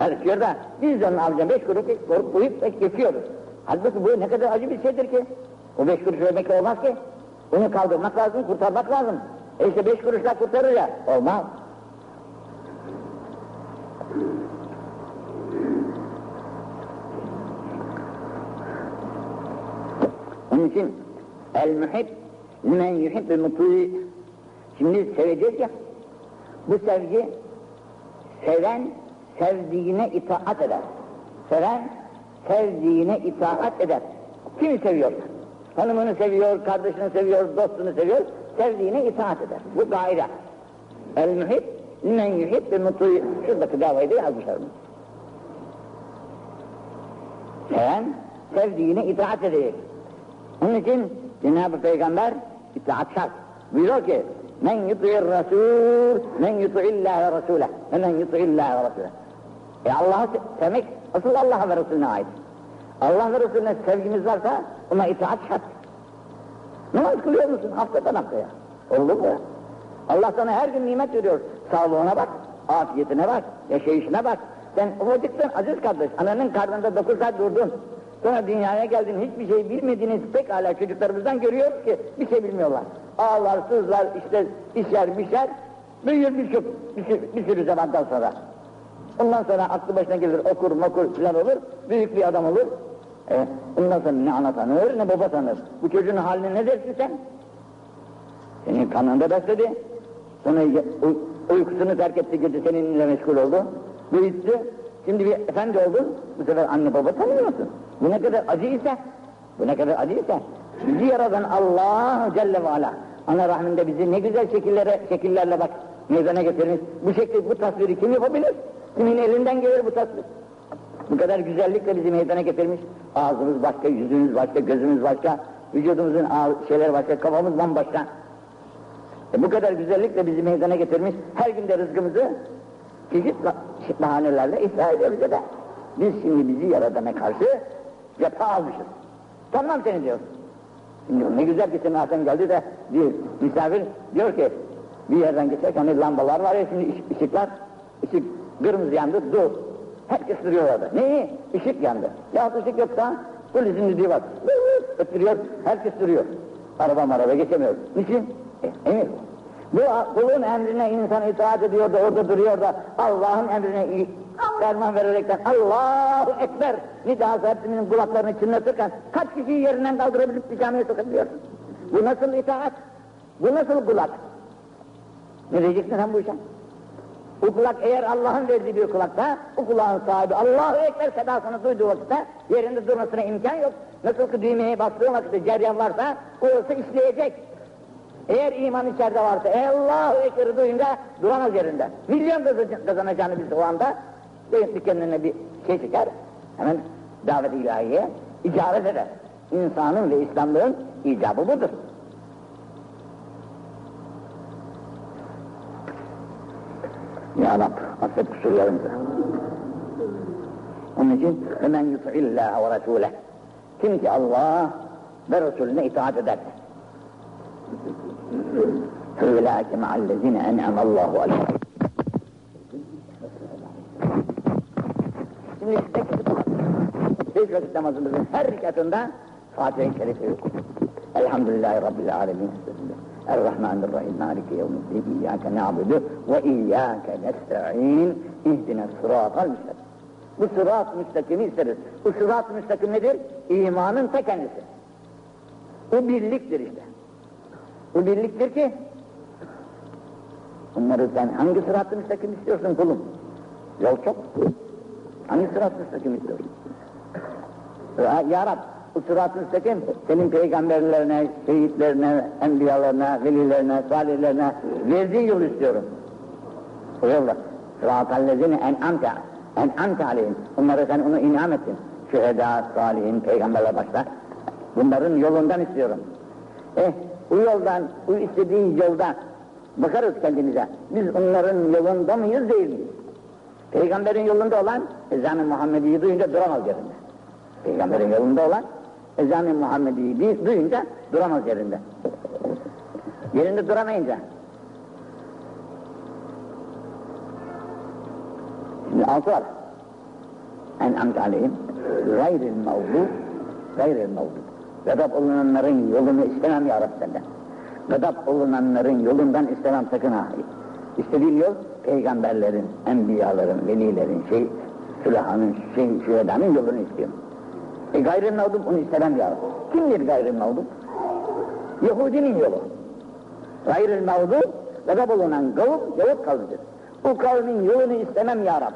Speaker 1: Erkiyor da biz de onun avcına beş kuruş korup koyup geçiyoruz. Halbuki bu ne kadar acı bir şeydir ki. O beş kuruş vermekle olmaz ki. Onu kaldırmak lazım, kurtarmak lazım. E işte beş kuruşla kurtarır ya. Olmaz. Onun için el muhib limen yuhibbil mutlu'i Şimdi seveceğiz ya. Bu sevgi seven sevdiğine itaat eder. Seven sevdiğine itaat eder. Kimi seviyor? Hanımını seviyor, kardeşini seviyor, dostunu seviyor, sevdiğine itaat eder. Bu gaire. El muhib, men yuhib ve mutlu. Şuradaki davayı da yazmışlar mı? Seven, sevdiğine itaat edecek. Onun için Cenab-ı Peygamber itaat şart. Buyuruyor ki, men yuti'ir rasul, men yuti'illâhe rasûleh, ve men yuti'illâhe rasûleh. E Allah'ı sevmek asıl Allah'a ve Resulüne ait. Allah ve Resulüne sevgimiz varsa ona itaat şart. Namaz kılıyor musun haftadan haftaya? Olur mu? Allah sana her gün nimet veriyor. Sağlığına bak, afiyetine bak, yaşayışına bak. Sen ufacıktın aziz kardeş, ananın karnında dokuz saat durdun. Sonra dünyaya geldin, hiçbir şey bilmediğiniz pekala çocuklarımızdan görüyoruz ki bir şey bilmiyorlar. Ağlar, sızlar, işte işer, bişer, büyür bir, çok, bir, sürü, bir sürü zamandan sonra. Ondan sonra aklı başına gelir, okur, mokur filan olur, büyük bir adam olur. E, ondan sonra ne ana tanır, ne baba tanır. Bu çocuğun haline ne dersin sen? Senin kanında besledi. Sonra uy uykusunu terk etti, gece seninle meşgul oldu. Büyüttü. Şimdi bir efendi oldun, bu sefer anne baba tanımıyorsun. Bu ne kadar acıysa, bu ne kadar acıysa, bizi yaradan Allah Celle ve Ala, ana rahminde bizi ne güzel şekillere, şekillerle bak, meydana getirmiş. Bu şekli, bu tasviri kim yapabilir? Kimin elinden gelir bu tasvir? Bu kadar güzellikle bizi meydana getirmiş. Ağzımız başka, yüzümüz başka, gözümüz başka, vücudumuzun şeyler başka, kafamız bambaşka. E bu kadar güzellikle bizi meydana getirmiş. Her günde rızkımızı çeşit bahanelerle ihsa ediyor bize de. Biz şimdi bizi yaradana karşı cephe almışız. Tamam seni diyor. Şimdi ne güzel ki sematen geldi de bir misafir diyor ki bir yerden geçerken hani lambalar var ya şimdi ışıklar, ışık kırmızı yandı, dur. Herkes duruyor orada. Neyi? Işık yandı. Ya ışık yoksa polisin düdüğü var. Öttürüyor, herkes duruyor. Araba maraba geçemiyor. Niçin? E, emir. Bu kulun emrine insan itaat ediyor da orada duruyor da Allah'ın emrine ferman vererekten Allahu Ekber nidası hepsinin kulaklarını çınlatırken kaç kişiyi yerinden kaldırabilip bir camiye sokabiliyor? Bu nasıl itaat? Bu nasıl kulak? Ne diyeceksin sen bu işe? Bu kulak eğer Allah'ın verdiği bir kulakta, o kulağın sahibi Allahu Ekber sedasını duyduğu vakitte yerinde durmasına imkan yok. Nasıl ki düğmeye bastığı vakitte ceryan varsa, orası işleyecek. Eğer iman içeride varsa, ey Allahu Ekber'i duyunca duramaz yerinde. Milyon kazanacağını bilse o anda, dükkanına bir şey çıkar, hemen davet ilahiye, icabet eder. İnsanın ve İslamlığın icabı budur. Ya Rab, affet kusurlarımızı. Onun için hemen yut'illâhe ve resûleh. Kim ki Allah ve Resulüne itaat ederse. فَاُولَٰئِكَ مَعَ الَّذِينَ اَنْعَمَ اللّٰهُ عَلَيْهِمْ Şimdi beş, beş vakit namazımızın her rekatında Fatiha-i Şerif'i okuduk. Elhamdülillahi Rabbil Alemin. Errahmanirrahim. Maliki yevmiddin. İyyâke na'budu ve iyyâke nesta'in. İhdina sıratal müstakim. Bu sırat müstakimi isteriz. Bu sırat müstakim nedir? İmanın ta kendisi. O birliktir işte. O birliktir ki Bunları sen hangi sırat-ı müstakim istiyorsun kulum? Yol çok. Hangi sırat-ı müstakim istiyorsun? Ya, Rab, bu sırat-ı müstakim senin peygamberlerine, şehitlerine, enbiyalarına, velilerine, salihlerine verdiği yol istiyorum. O yolda. Sırat-ı en'amte, en'amte aleyhim. Onlara sen onu inam ettin. Şüheda, salihin, peygamberler başta. Bunların yolundan istiyorum. Eh, bu yoldan, bu istediğin yoldan bakarız kendimize. Biz onların yolunda mıyız değil miyiz? Peygamberin yolunda olan ezan-ı Muhammedi'yi duyunca duramaz yerinde. Peygamberin yolunda olan ezan-ı Muhammedi'yi duyunca duramaz yerinde. Yerinde duramayınca. Şimdi altı var. En amca aleyhim gayril mağlub gayril mağlub. Gadap olunanların yolunu istemem ya Rabbi senden. Gadap olunanların yolundan istemem sakın ha. İstediğim yol peygamberlerin, enbiyaların, velilerin, şey, sülahanın, şey, şühedanın yolunu istiyorum. E gayrı mağdup onu istemem ya. Kimdir gayrı mağdup? Yahudinin yolu. Gayrı mağdup, gadap olunan kavim, Yahud kavmidir. Bu kavmin yolunu istemem ya Rab.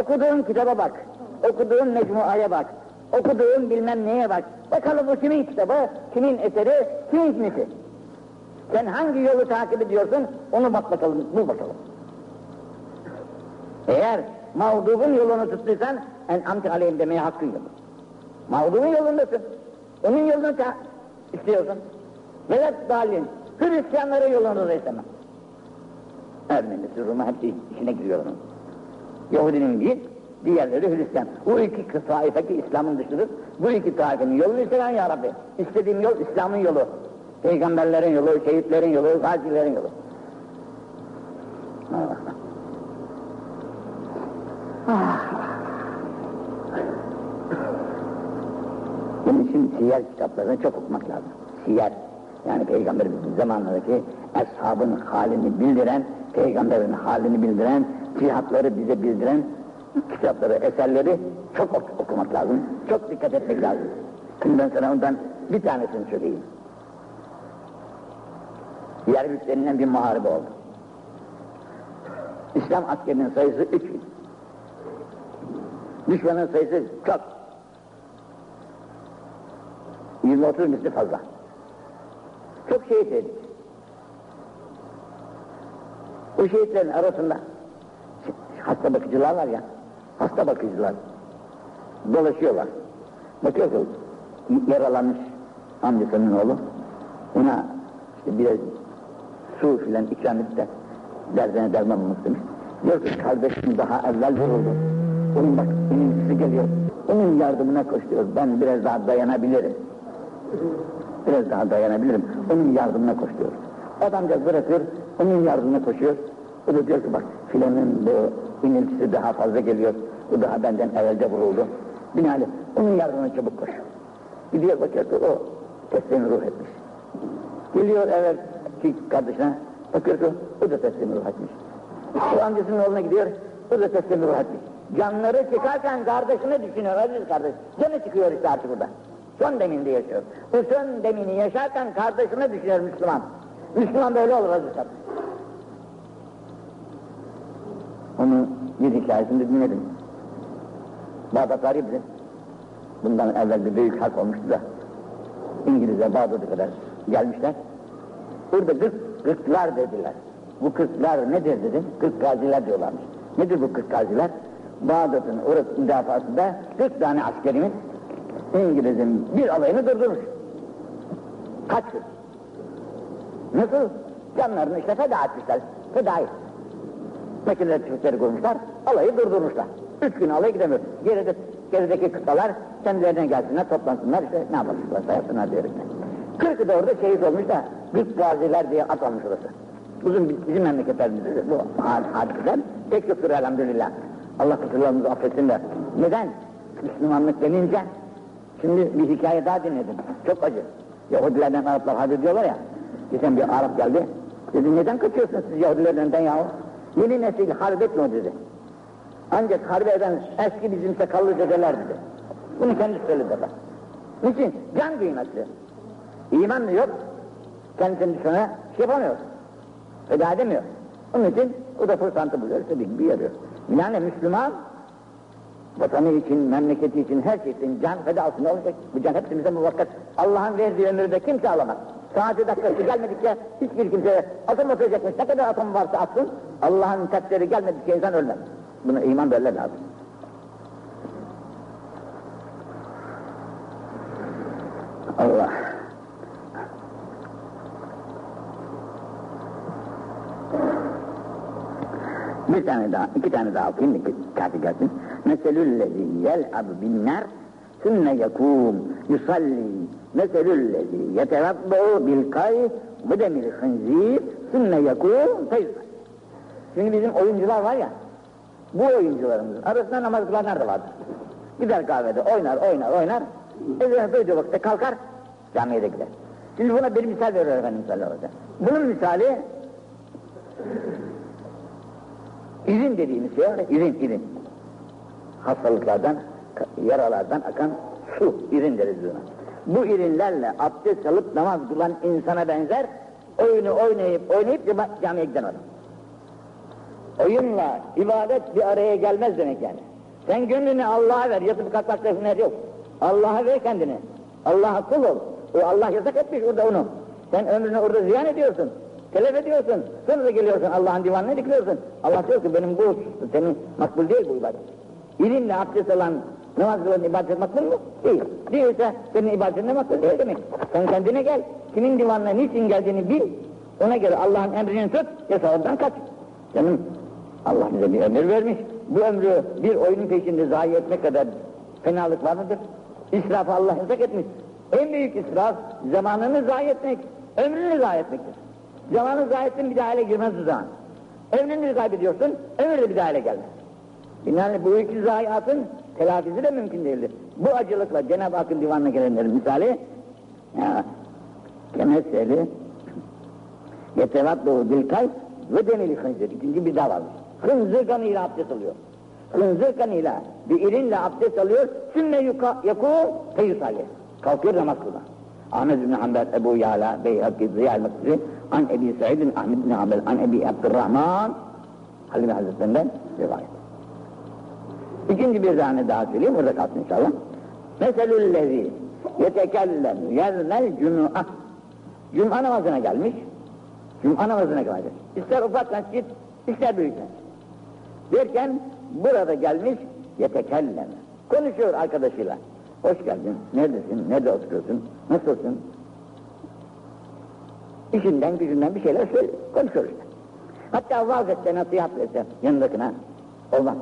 Speaker 1: Okuduğun kitaba bak, okuduğun mecmuaya bak, okuduğun bilmem neye bak. Bakalım o kimin kitabı, kimin eseri, kimin hikmeti. Sen hangi yolu takip ediyorsun, onu bak bakalım, bul bakalım. Eğer mağdubun yolunu tuttuysan, en amti aleyhim demeye hakkın yok. Mağdubun yolundasın. Onun yolunu ta istiyorsun. Velet dalin, Hristiyanların yolunu da istemem. Ermenisi, Rum'a hepsi içine giriyor onun. Yahudinin değil, diğerleri Hristiyan. Bu iki taifeki İslam'ın dışıdır. Bu iki taifenin yolunu istemem ya Rabbi. İstediğim yol İslam'ın yolu. Peygamberlerin yolu, şehitlerin yolu, gazilerin yolu. Ah. Bunun için siyer kitaplarını çok okumak lazım. Siyer, yani Peygamberimizin zamanındaki eshabın halini bildiren, peygamberin halini bildiren, cihatları bize bildiren kitapları, eserleri çok ok okumak lazım, çok dikkat etmek lazım. Şimdi ben sana ondan bir tanesini söyleyeyim. Yerbük denilen bir muharebe oldu. İslam askerinin sayısı 3 bin. Düşmanın sayısı çok. 130 misli fazla. Çok şehit edildi. O şehitlerin arasında hasta bakıcılar var ya, hasta bakıcılar dolaşıyorlar. Bakıyor ki yaralanmış amcasının oğlu, ona işte biraz su filan ikram edip de derdine derman bulmak demiş. Diyor ki kardeşim daha evvel vuruldu. Onun bak inintisi geliyor. Onun yardımına koşuyor. Ben biraz daha dayanabilirim. Biraz daha dayanabilirim. Onun yardımına koşuyor. Adamcağız bırakıyor, onun yardımına koşuyor. O da diyor ki bak filanın bu iniltisi daha fazla geliyor. Bu daha benden evvelce vuruldu. Binaenaleyh onun yardımına çabuk koş. Gidiyor bakıyor ki o teslim ruh etmiş. Geliyor evvelki kardeşine, bakıyor ki o da teslim ruh etmiş. O amcasının oğluna gidiyor, o da teslim ruh etmiş. Canları çıkarken kardeşini düşünüyor aziz kardeş. Canı çıkıyor işte artık burada. Son deminde yaşıyor. Bu son demini yaşarken kardeşini düşünüyor Müslüman. Müslüman böyle olur aziz kardeş. Onun bir hikayesini dinledim. Bağdat Garip'di. Bundan evvel bir büyük harp olmuştu da İngilizler Bağdat'a kadar gelmişler. Burada kırk, kırklar dediler. Bu kırklar nedir dedim. Kırk gaziler diyorlarmış. Nedir bu kırk gaziler? Bağdat'ın orası müdafasında 40 tane askerimiz İngiliz'in bir alayını durdurmuş. Kaç gün? Nasıl? Canlarını işte feda etmişler. Fedai. Makineler çiftleri kurmuşlar, alayı durdurmuşlar. Üç gün alay gidemiyor. Geride, gerideki kıtalar kendilerine gelsinler, toplansınlar, işte ne yapacaklarsa yapsınlar diyoruz. Kırkı da orada şehit olmuş da, Gürk gaziler diye at almış orası. Uzun bizim memleketlerimizde bu hadiseler pek yoktur elhamdülillah. Allah kusurlarımızı affetsin de. Neden? Müslümanlık denince, şimdi bir hikaye daha dinledim. Çok acı. Yahudilerden Araplar hadi diyorlar ya. Geçen bir Arap geldi. Dedi neden kaçıyorsunuz siz Yahudilerden yahu? Yeni nesil harp etmiyor dedi. Ancak harp eden eski bizim sakallı dedeler dedi. Bunu kendisi söyledi bak. Niçin? Can kıymeti. İman mı yok? Kendisini dışına şey yapamıyor. Feda edemiyor. Onun için o da fırsatı buluyor, istediği gibi yarıyor. Yani Müslüman, vatanı için, memleketi için, her şey için can feda altında olacak. Bu can hepsimize muvakkat. Allah'ın verdiği ömürde kimse alamaz. Saati dakikası gelmedikçe hiçbir kimse atom atacakmış. Ne kadar atom varsa atsın, Allah'ın takdiri gelmedikçe insan ölmez. Buna iman böyle lazım. Allah. Bir tane daha, iki tane daha okuyayım da kafi gelsin. Meselüllezi yel'ab bin nar sümme yekûm yusalli meselüllezi yetevabbu bil kay bu demir hınzir sümme yekûm feyzal. Şimdi bizim oyuncular var ya, bu oyuncularımızın arasında namaz kılanlar da vardır. Gider kahvede oynar, oynar, oynar. Ezanı duyduğu vakitte kalkar, camiye de gider. Şimdi buna bir misal veriyor Efendimiz sallallahu aleyhi ve sellem. Bunun misali, izin dediğimiz şey var izin, izin. Hastalıklardan, yaralardan akan su, irin deriz buna. Bu irinlerle abdest alıp namaz kılan insana benzer, oyunu oynayıp oynayıp camiye giden adam. Oyunla ibadet bir araya gelmez demek yani. Sen gönlünü Allah'a ver, yatıp kalkmakta hüner yok. Allah'a ver kendini. Allah'a kul ol. O Allah yasak etmiş orada onu. Sen ömrünü orada ziyan ediyorsun. Telef ediyorsun. Sonra geliyorsun Allah'ın divanına dikiliyorsun. Allah diyor ki benim bu senin makbul değil bu ibadet. İlimle abdest alan namaz kılan ibadet makbul mu? Değil. Değilse senin ibadetin de makbul değil demek. Sen kendine gel. Kimin divanına niçin geldiğini bil. Ona göre Allah'ın emrini tut, yasağından kaç. Canım Allah bize bir ömür vermiş. Bu ömrü bir oyunun peşinde zayi etmek kadar fenalık var mıdır? İsrafı Allah yasak etmiş. En büyük israf zamanını zayi etmek, ömrünü zayi etmektir. Zamanı zayi ettin bir daha hale girmez bu zaman. Ömrünü kaybediyorsun, ömür de bir daha hale gelmez. Yani bu iki zayiatın telafisi de mümkün değildir. Bu acılıkla Cenab-ı Hakk'ın divanına gelenlerin misali ya, kemeseli yetevaddu bil kalp ve demeli hınzır. İkinci bir daha varmış. Hınzır kanıyla abdest alıyor. Hınzır kanıyla bir irinle abdest alıyor. Sümme yakû feyusali. Kalkıyor namaz kılma. Ahmet bin Hanbel, Ebu Yala, Beyhakki, Ziyal Mekri, An Ebi Sa'idin, Ahmet bin Hanbel, An Ebi Abdurrahman, Halime Hazretlerinden rivayet. İkinci bir tane daha söyleyeyim, orada kalsın inşallah. Meselüllezi yetekellem yevmel cum'a. Cum'a namazına gelmiş. Cum'a namazına gelmiş. İster ufak mescit, ister büyük mescit. Derken burada gelmiş yetekellem. Konuşuyor arkadaşıyla. Hoş geldin, neredesin, nerede oturuyorsun, nasılsın? İşinden, gücünden bir şeyler söyle, konuşuyor işte. Hatta vaaz etse, nasihat etse yanındakine, olmaz.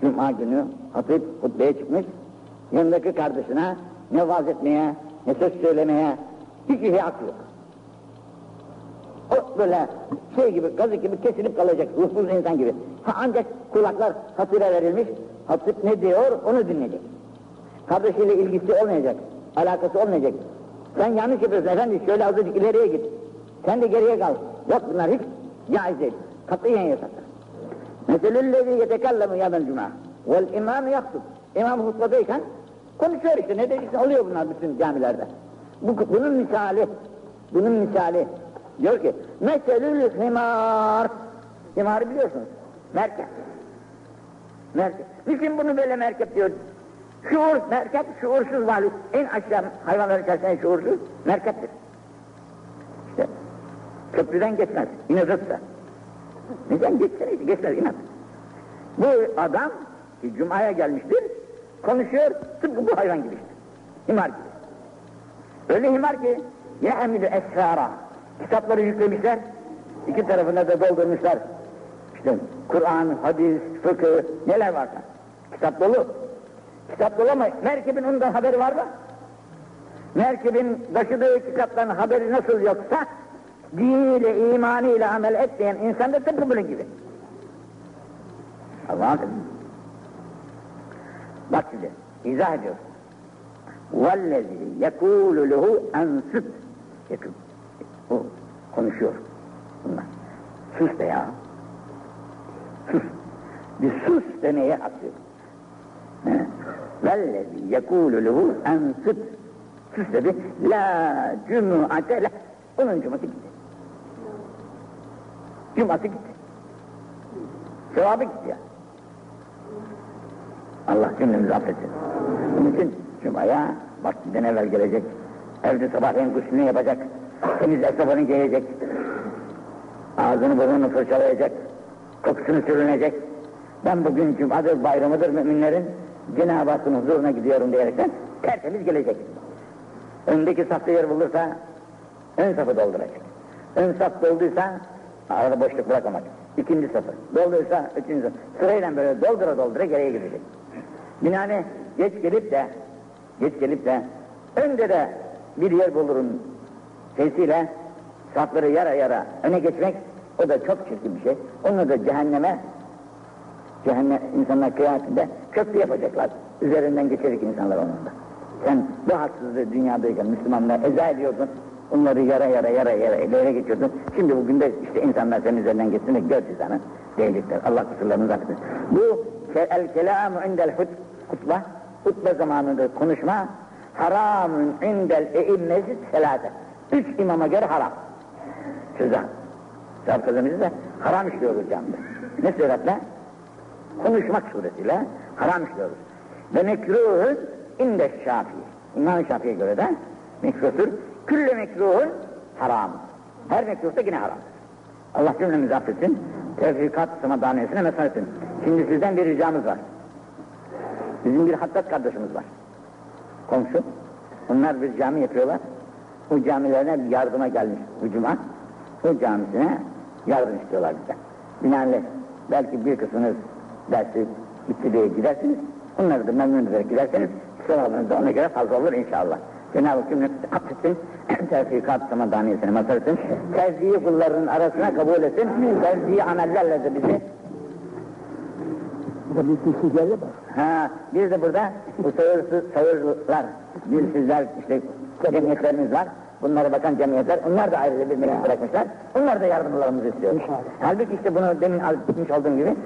Speaker 1: Cuma günü hatip hutbeye çıkmış, yanındaki kardeşine ne vaaz etmeye, ne söz söylemeye hiçbir şey hakkı yok. O böyle şey gibi, gazı gibi kesilip kalacak, ruhsuz insan gibi. Ha, ancak kulaklar hatibe verilmiş, hatip ne diyor onu dinleyecek. Kardeşiyle ilgisi olmayacak, alakası olmayacak. Sen yanlış yapıyorsun efendi, şöyle azıcık ileriye git. Sen de geriye kal. Yok bunlar hiç caiz değil. Katiyen yasaktır. Meselüllezi yetekellemu yâmel cuma. Vel imâmı yaktub. İmam hutbadayken konuşuyor işte, ne dediyse oluyor bunlar bütün camilerde. Bu, bunun misali, bunun misali diyor ki, meselül himar. Himarı biliyorsunuz, merkep. Merkep. Niçin bunu böyle merkep diyor? Şuur, merkep şuursuz varlık. En aşağı hayvanların içerisinde şuursuz merkeptir. İşte köprüden geçmez, inatırsa. Neden geçsene işte, geçmez inat. Bu adam ki Cuma'ya gelmiştir, konuşuyor tıpkı bu hayvan gibi işte. Himar gibi. Öyle himar ki yehmilü esfara Kitapları yüklemişler. iki tarafına da doldurmuşlar. İşte Kur'an, hadis, fıkıh, neler varsa. Kitap dolu. Kitap dolu ama merkebin ondan haberi var mı? Merkebin taşıdığı kitapların haberi nasıl yoksa diniyle, imanıyla amel etmeyen insan da tıpkı bunun gibi. Allah'ım. Bak şimdi, izah ediyor. وَالَّذِي يَكُولُ لَهُ اَنْسُتْ o konuşuyor. Bunlar. Sus be ya. Sus. Bir sus demeye haklıyor. Vellezi yekûlü lehu ensıt. Sus dedi. La cüm'ate la. Onun cuması gitti. Cuması gitti. Sevabı gitti ya. Allah cümlemizi affetsin. Bunun için Cuma'ya vaktinden evvel gelecek. Evde sabahleyin guslünü yapacak. Temiz esnafını giyecek. Ağzını burnunu fırçalayacak. Kokusunu sürünecek. Ben bugün Cuma'dır, bayramıdır müminlerin. Cenab-ı Hakk'ın huzuruna gidiyorum diyerekten tertemiz gelecek. Öndeki safta yer bulursa ön safı dolduracak. Ön saf dolduysa arada boşluk bırakamak. İkinci safı. Dolduysa üçüncü safı. Sırayla böyle doldura doldura geriye gidecek. Binaenaleyh geç gelip de geç gelip de önde de bir yer bulurun sesiyle safları yara yara öne geçmek o da çok çirkin bir şey. Onu da cehenneme cehennem insanlar kıyametinde köprü yapacaklar. Üzerinden geçecek insanlar onun. Sen bu haksızlığı dünyadayken Müslümanlar eza ediyordun. Onları yara yara yara yara ileri geçiyordun. Şimdi bugün de işte insanlar senin üzerinden geçsin de gör cezanı değilikler. Allah kusurlarını affetsin. Bu el kelamu indel hutba hutbe zamanında konuşma haramun indel eimmesi selate. Üç imama göre haram. Sevap kazanırız da haram işliyoruz camide. Ne suretle? Konuşmak suretiyle haram işliyoruz. Ve mekruhun inde şafi. İmam Şafii'ye göre de mekruhtur. Külle mekruhun haram. Her mekruh da yine haram. Allah cümlemizi affetsin. Tevfikat samadaniyesine mesaj etsin. Şimdi sizden bir ricamız var. Bizim bir hattat kardeşimiz var. Komşu. Onlar bir cami yapıyorlar. O camilerine bir yardıma gelmiş bu cuma. O camisine yardım istiyorlar bizden. Binaenaleyh belki bir kısmınız dersi bitti diye gidersiniz. Onları da memnun ederek giderseniz sevabınız da ona göre fazla olur inşallah. Cenab-ı Hak cümlemizi affetsin, tevfikat samadaniyesine mazhar etsin, sevdiği kullarının arasına kabul etsin, sevdiği amellerle de bizi
Speaker 2: Burada bir kişi geldi mi?
Speaker 1: Ha, bir de burada bu sayırsız, sayırlar, dilsizler, işte cemiyetlerimiz var. Bunlara bakan cemiyetler, onlar da ayrıca bir meclis bırakmışlar. Onlar da yardımlarımızı istiyor.
Speaker 2: İnşallah.
Speaker 1: Halbuki işte bunu demin gitmiş olduğum gibi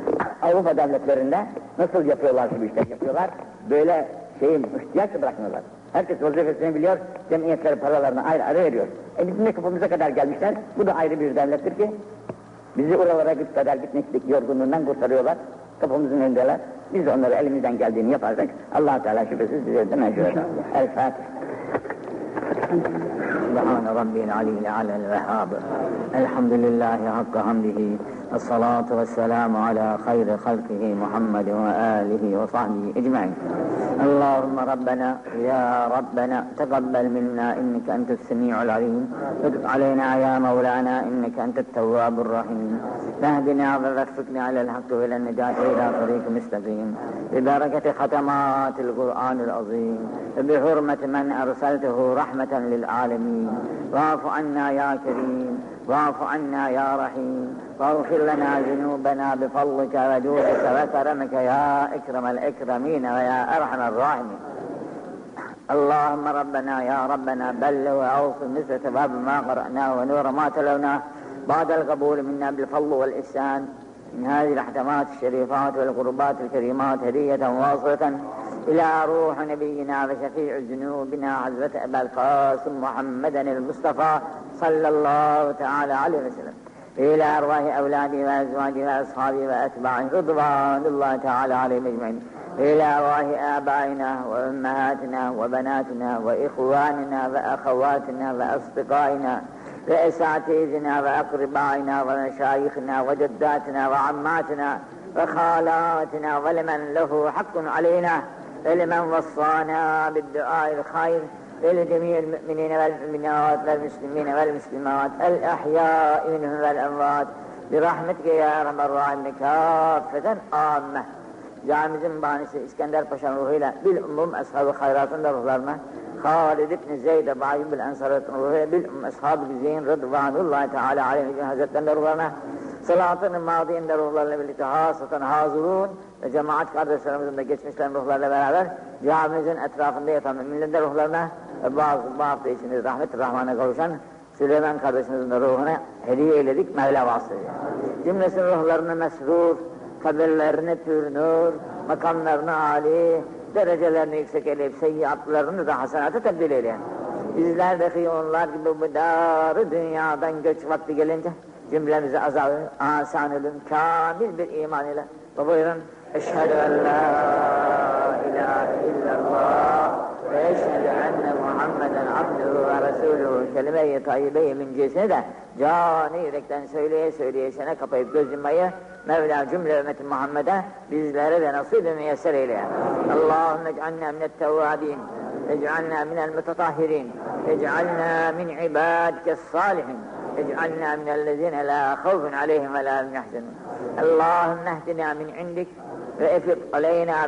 Speaker 1: Avrupa devletlerinde nasıl yapıyorlar bu işler yapıyorlar. Böyle şeyi ihtiyaç da bırakmıyorlar. Herkes vazifesini biliyor, cemiyetler paralarını ayrı ayrı veriyor. E bizim de kapımıza kadar gelmişler, bu da ayrı bir devlettir ki bizi oralara git kadar gitmeklik yorgunluğundan kurtarıyorlar. Kapımızın önündeler. Biz onları elimizden geldiğini yaparsak Allah Teala şüphesiz bize meşhur eder. El Fatiha.
Speaker 3: Subhan Rabbin aleyhi alel vehhab. Elhamdülillahi hakka hamdihi. الصلاة والسلام على خير خلقه محمد وآله وصحبه أجمعين. اللهم ربنا يا ربنا تقبل منا إنك أنت السميع العليم. وتب علينا يا مولانا إنك أنت التواب الرحيم. فاهدنا ووفقنا على الحق وإلى النجاة إلى طريق مستقيم. ببركة ختمات القرآن العظيم. وبحرمة من أرسلته رحمة للعالمين. واعف عنا يا كريم. واعف عنا يا رحيم. واغفر لنا ذنوبنا بفضلك وجودك وكرمك يا إكرم الإكرمين ويا أرحم الراحمين. اللهم ربنا يا ربنا بلغ واوصل مثل ثواب ما قراناه ونور ما تلوناه بعد القبول منا بالفضل والإحسان. من هذه الاحتمات الشريفات والقربات الكريمات هدية واصلة إلى روح نبينا وشفيع ذنوبنا حضرة أبا القاسم محمدا المصطفى. صلى الله تعالى عليه وسلم. إلى أرواح أولاده وأزواجه وأصحابه وأتباعه رضوان الله تعالى عليهم أجمعين. إلى أرواح آبائنا وأمهاتنا وبناتنا وإخواننا وأخواتنا وأصدقائنا وأساتذتنا وأقربائنا ومشايخنا وجداتنا وعماتنا وخالاتنا ولمن له حق علينا ولمن وصانا بالدعاء الخير ولجميع المؤمنين والمؤمنات والمسلمين والمسلمات الأحياء منهم والأموات برحمتك يا أرحم الراحمين كافة عامة Camimizin banisi İskender Paşa'nın ruhuyla bil umum ashabı hayratın da ruhlarına Halid ibn Zeyd Ebu Ayyub el Ensar'ın ruhuyla bil umum ashabı güzeyin rıdvanullahi teala aleyhi hazretlerinin de ruhlarına Salatın madiyin de ruhlarıyla birlikte hasatan hazurun ve cemaat kardeşlerimizin de geçmişlerin ruhlarıyla beraber camimizin etrafında yatan müminlerin de ruhlarına ve bazı bu hafta içinde rahmet rahmana kavuşan Süleyman kardeşimizin de ruhuna hediye eyledik Mevla vasıtayla. Cümlesinin ruhlarını mesrur, kabirlerini pür nur, makamlarını âli, derecelerini yüksek eleyip seyyiatlarını da hasenata tebdil eyleyen. Bizler de onlar gibi bu darı dünyadan göç vakti gelince cümlemizi azabı, asan ölüm, kamil bir iman ile. Buyurun, En la ilahe illallah ve eşhedü enne Muhammeden abduhu ve resuluhu kelime-i tayyibe-i mincesini de canı yürekten söyleye söyleye sene kapayıp göz yummayı Mevla cümle ümmeti Muhammed'e bizlere de nasip-i müyesser eyle. Allahümme ec'alna minet tevvabin, ec'alna minel mutatahhirin, ec'alna min ibadike salihin, ec'alna minellezine la khawfun aleyhim ve la hum yahzanun. Allahümme ehdina min indik رفق علينا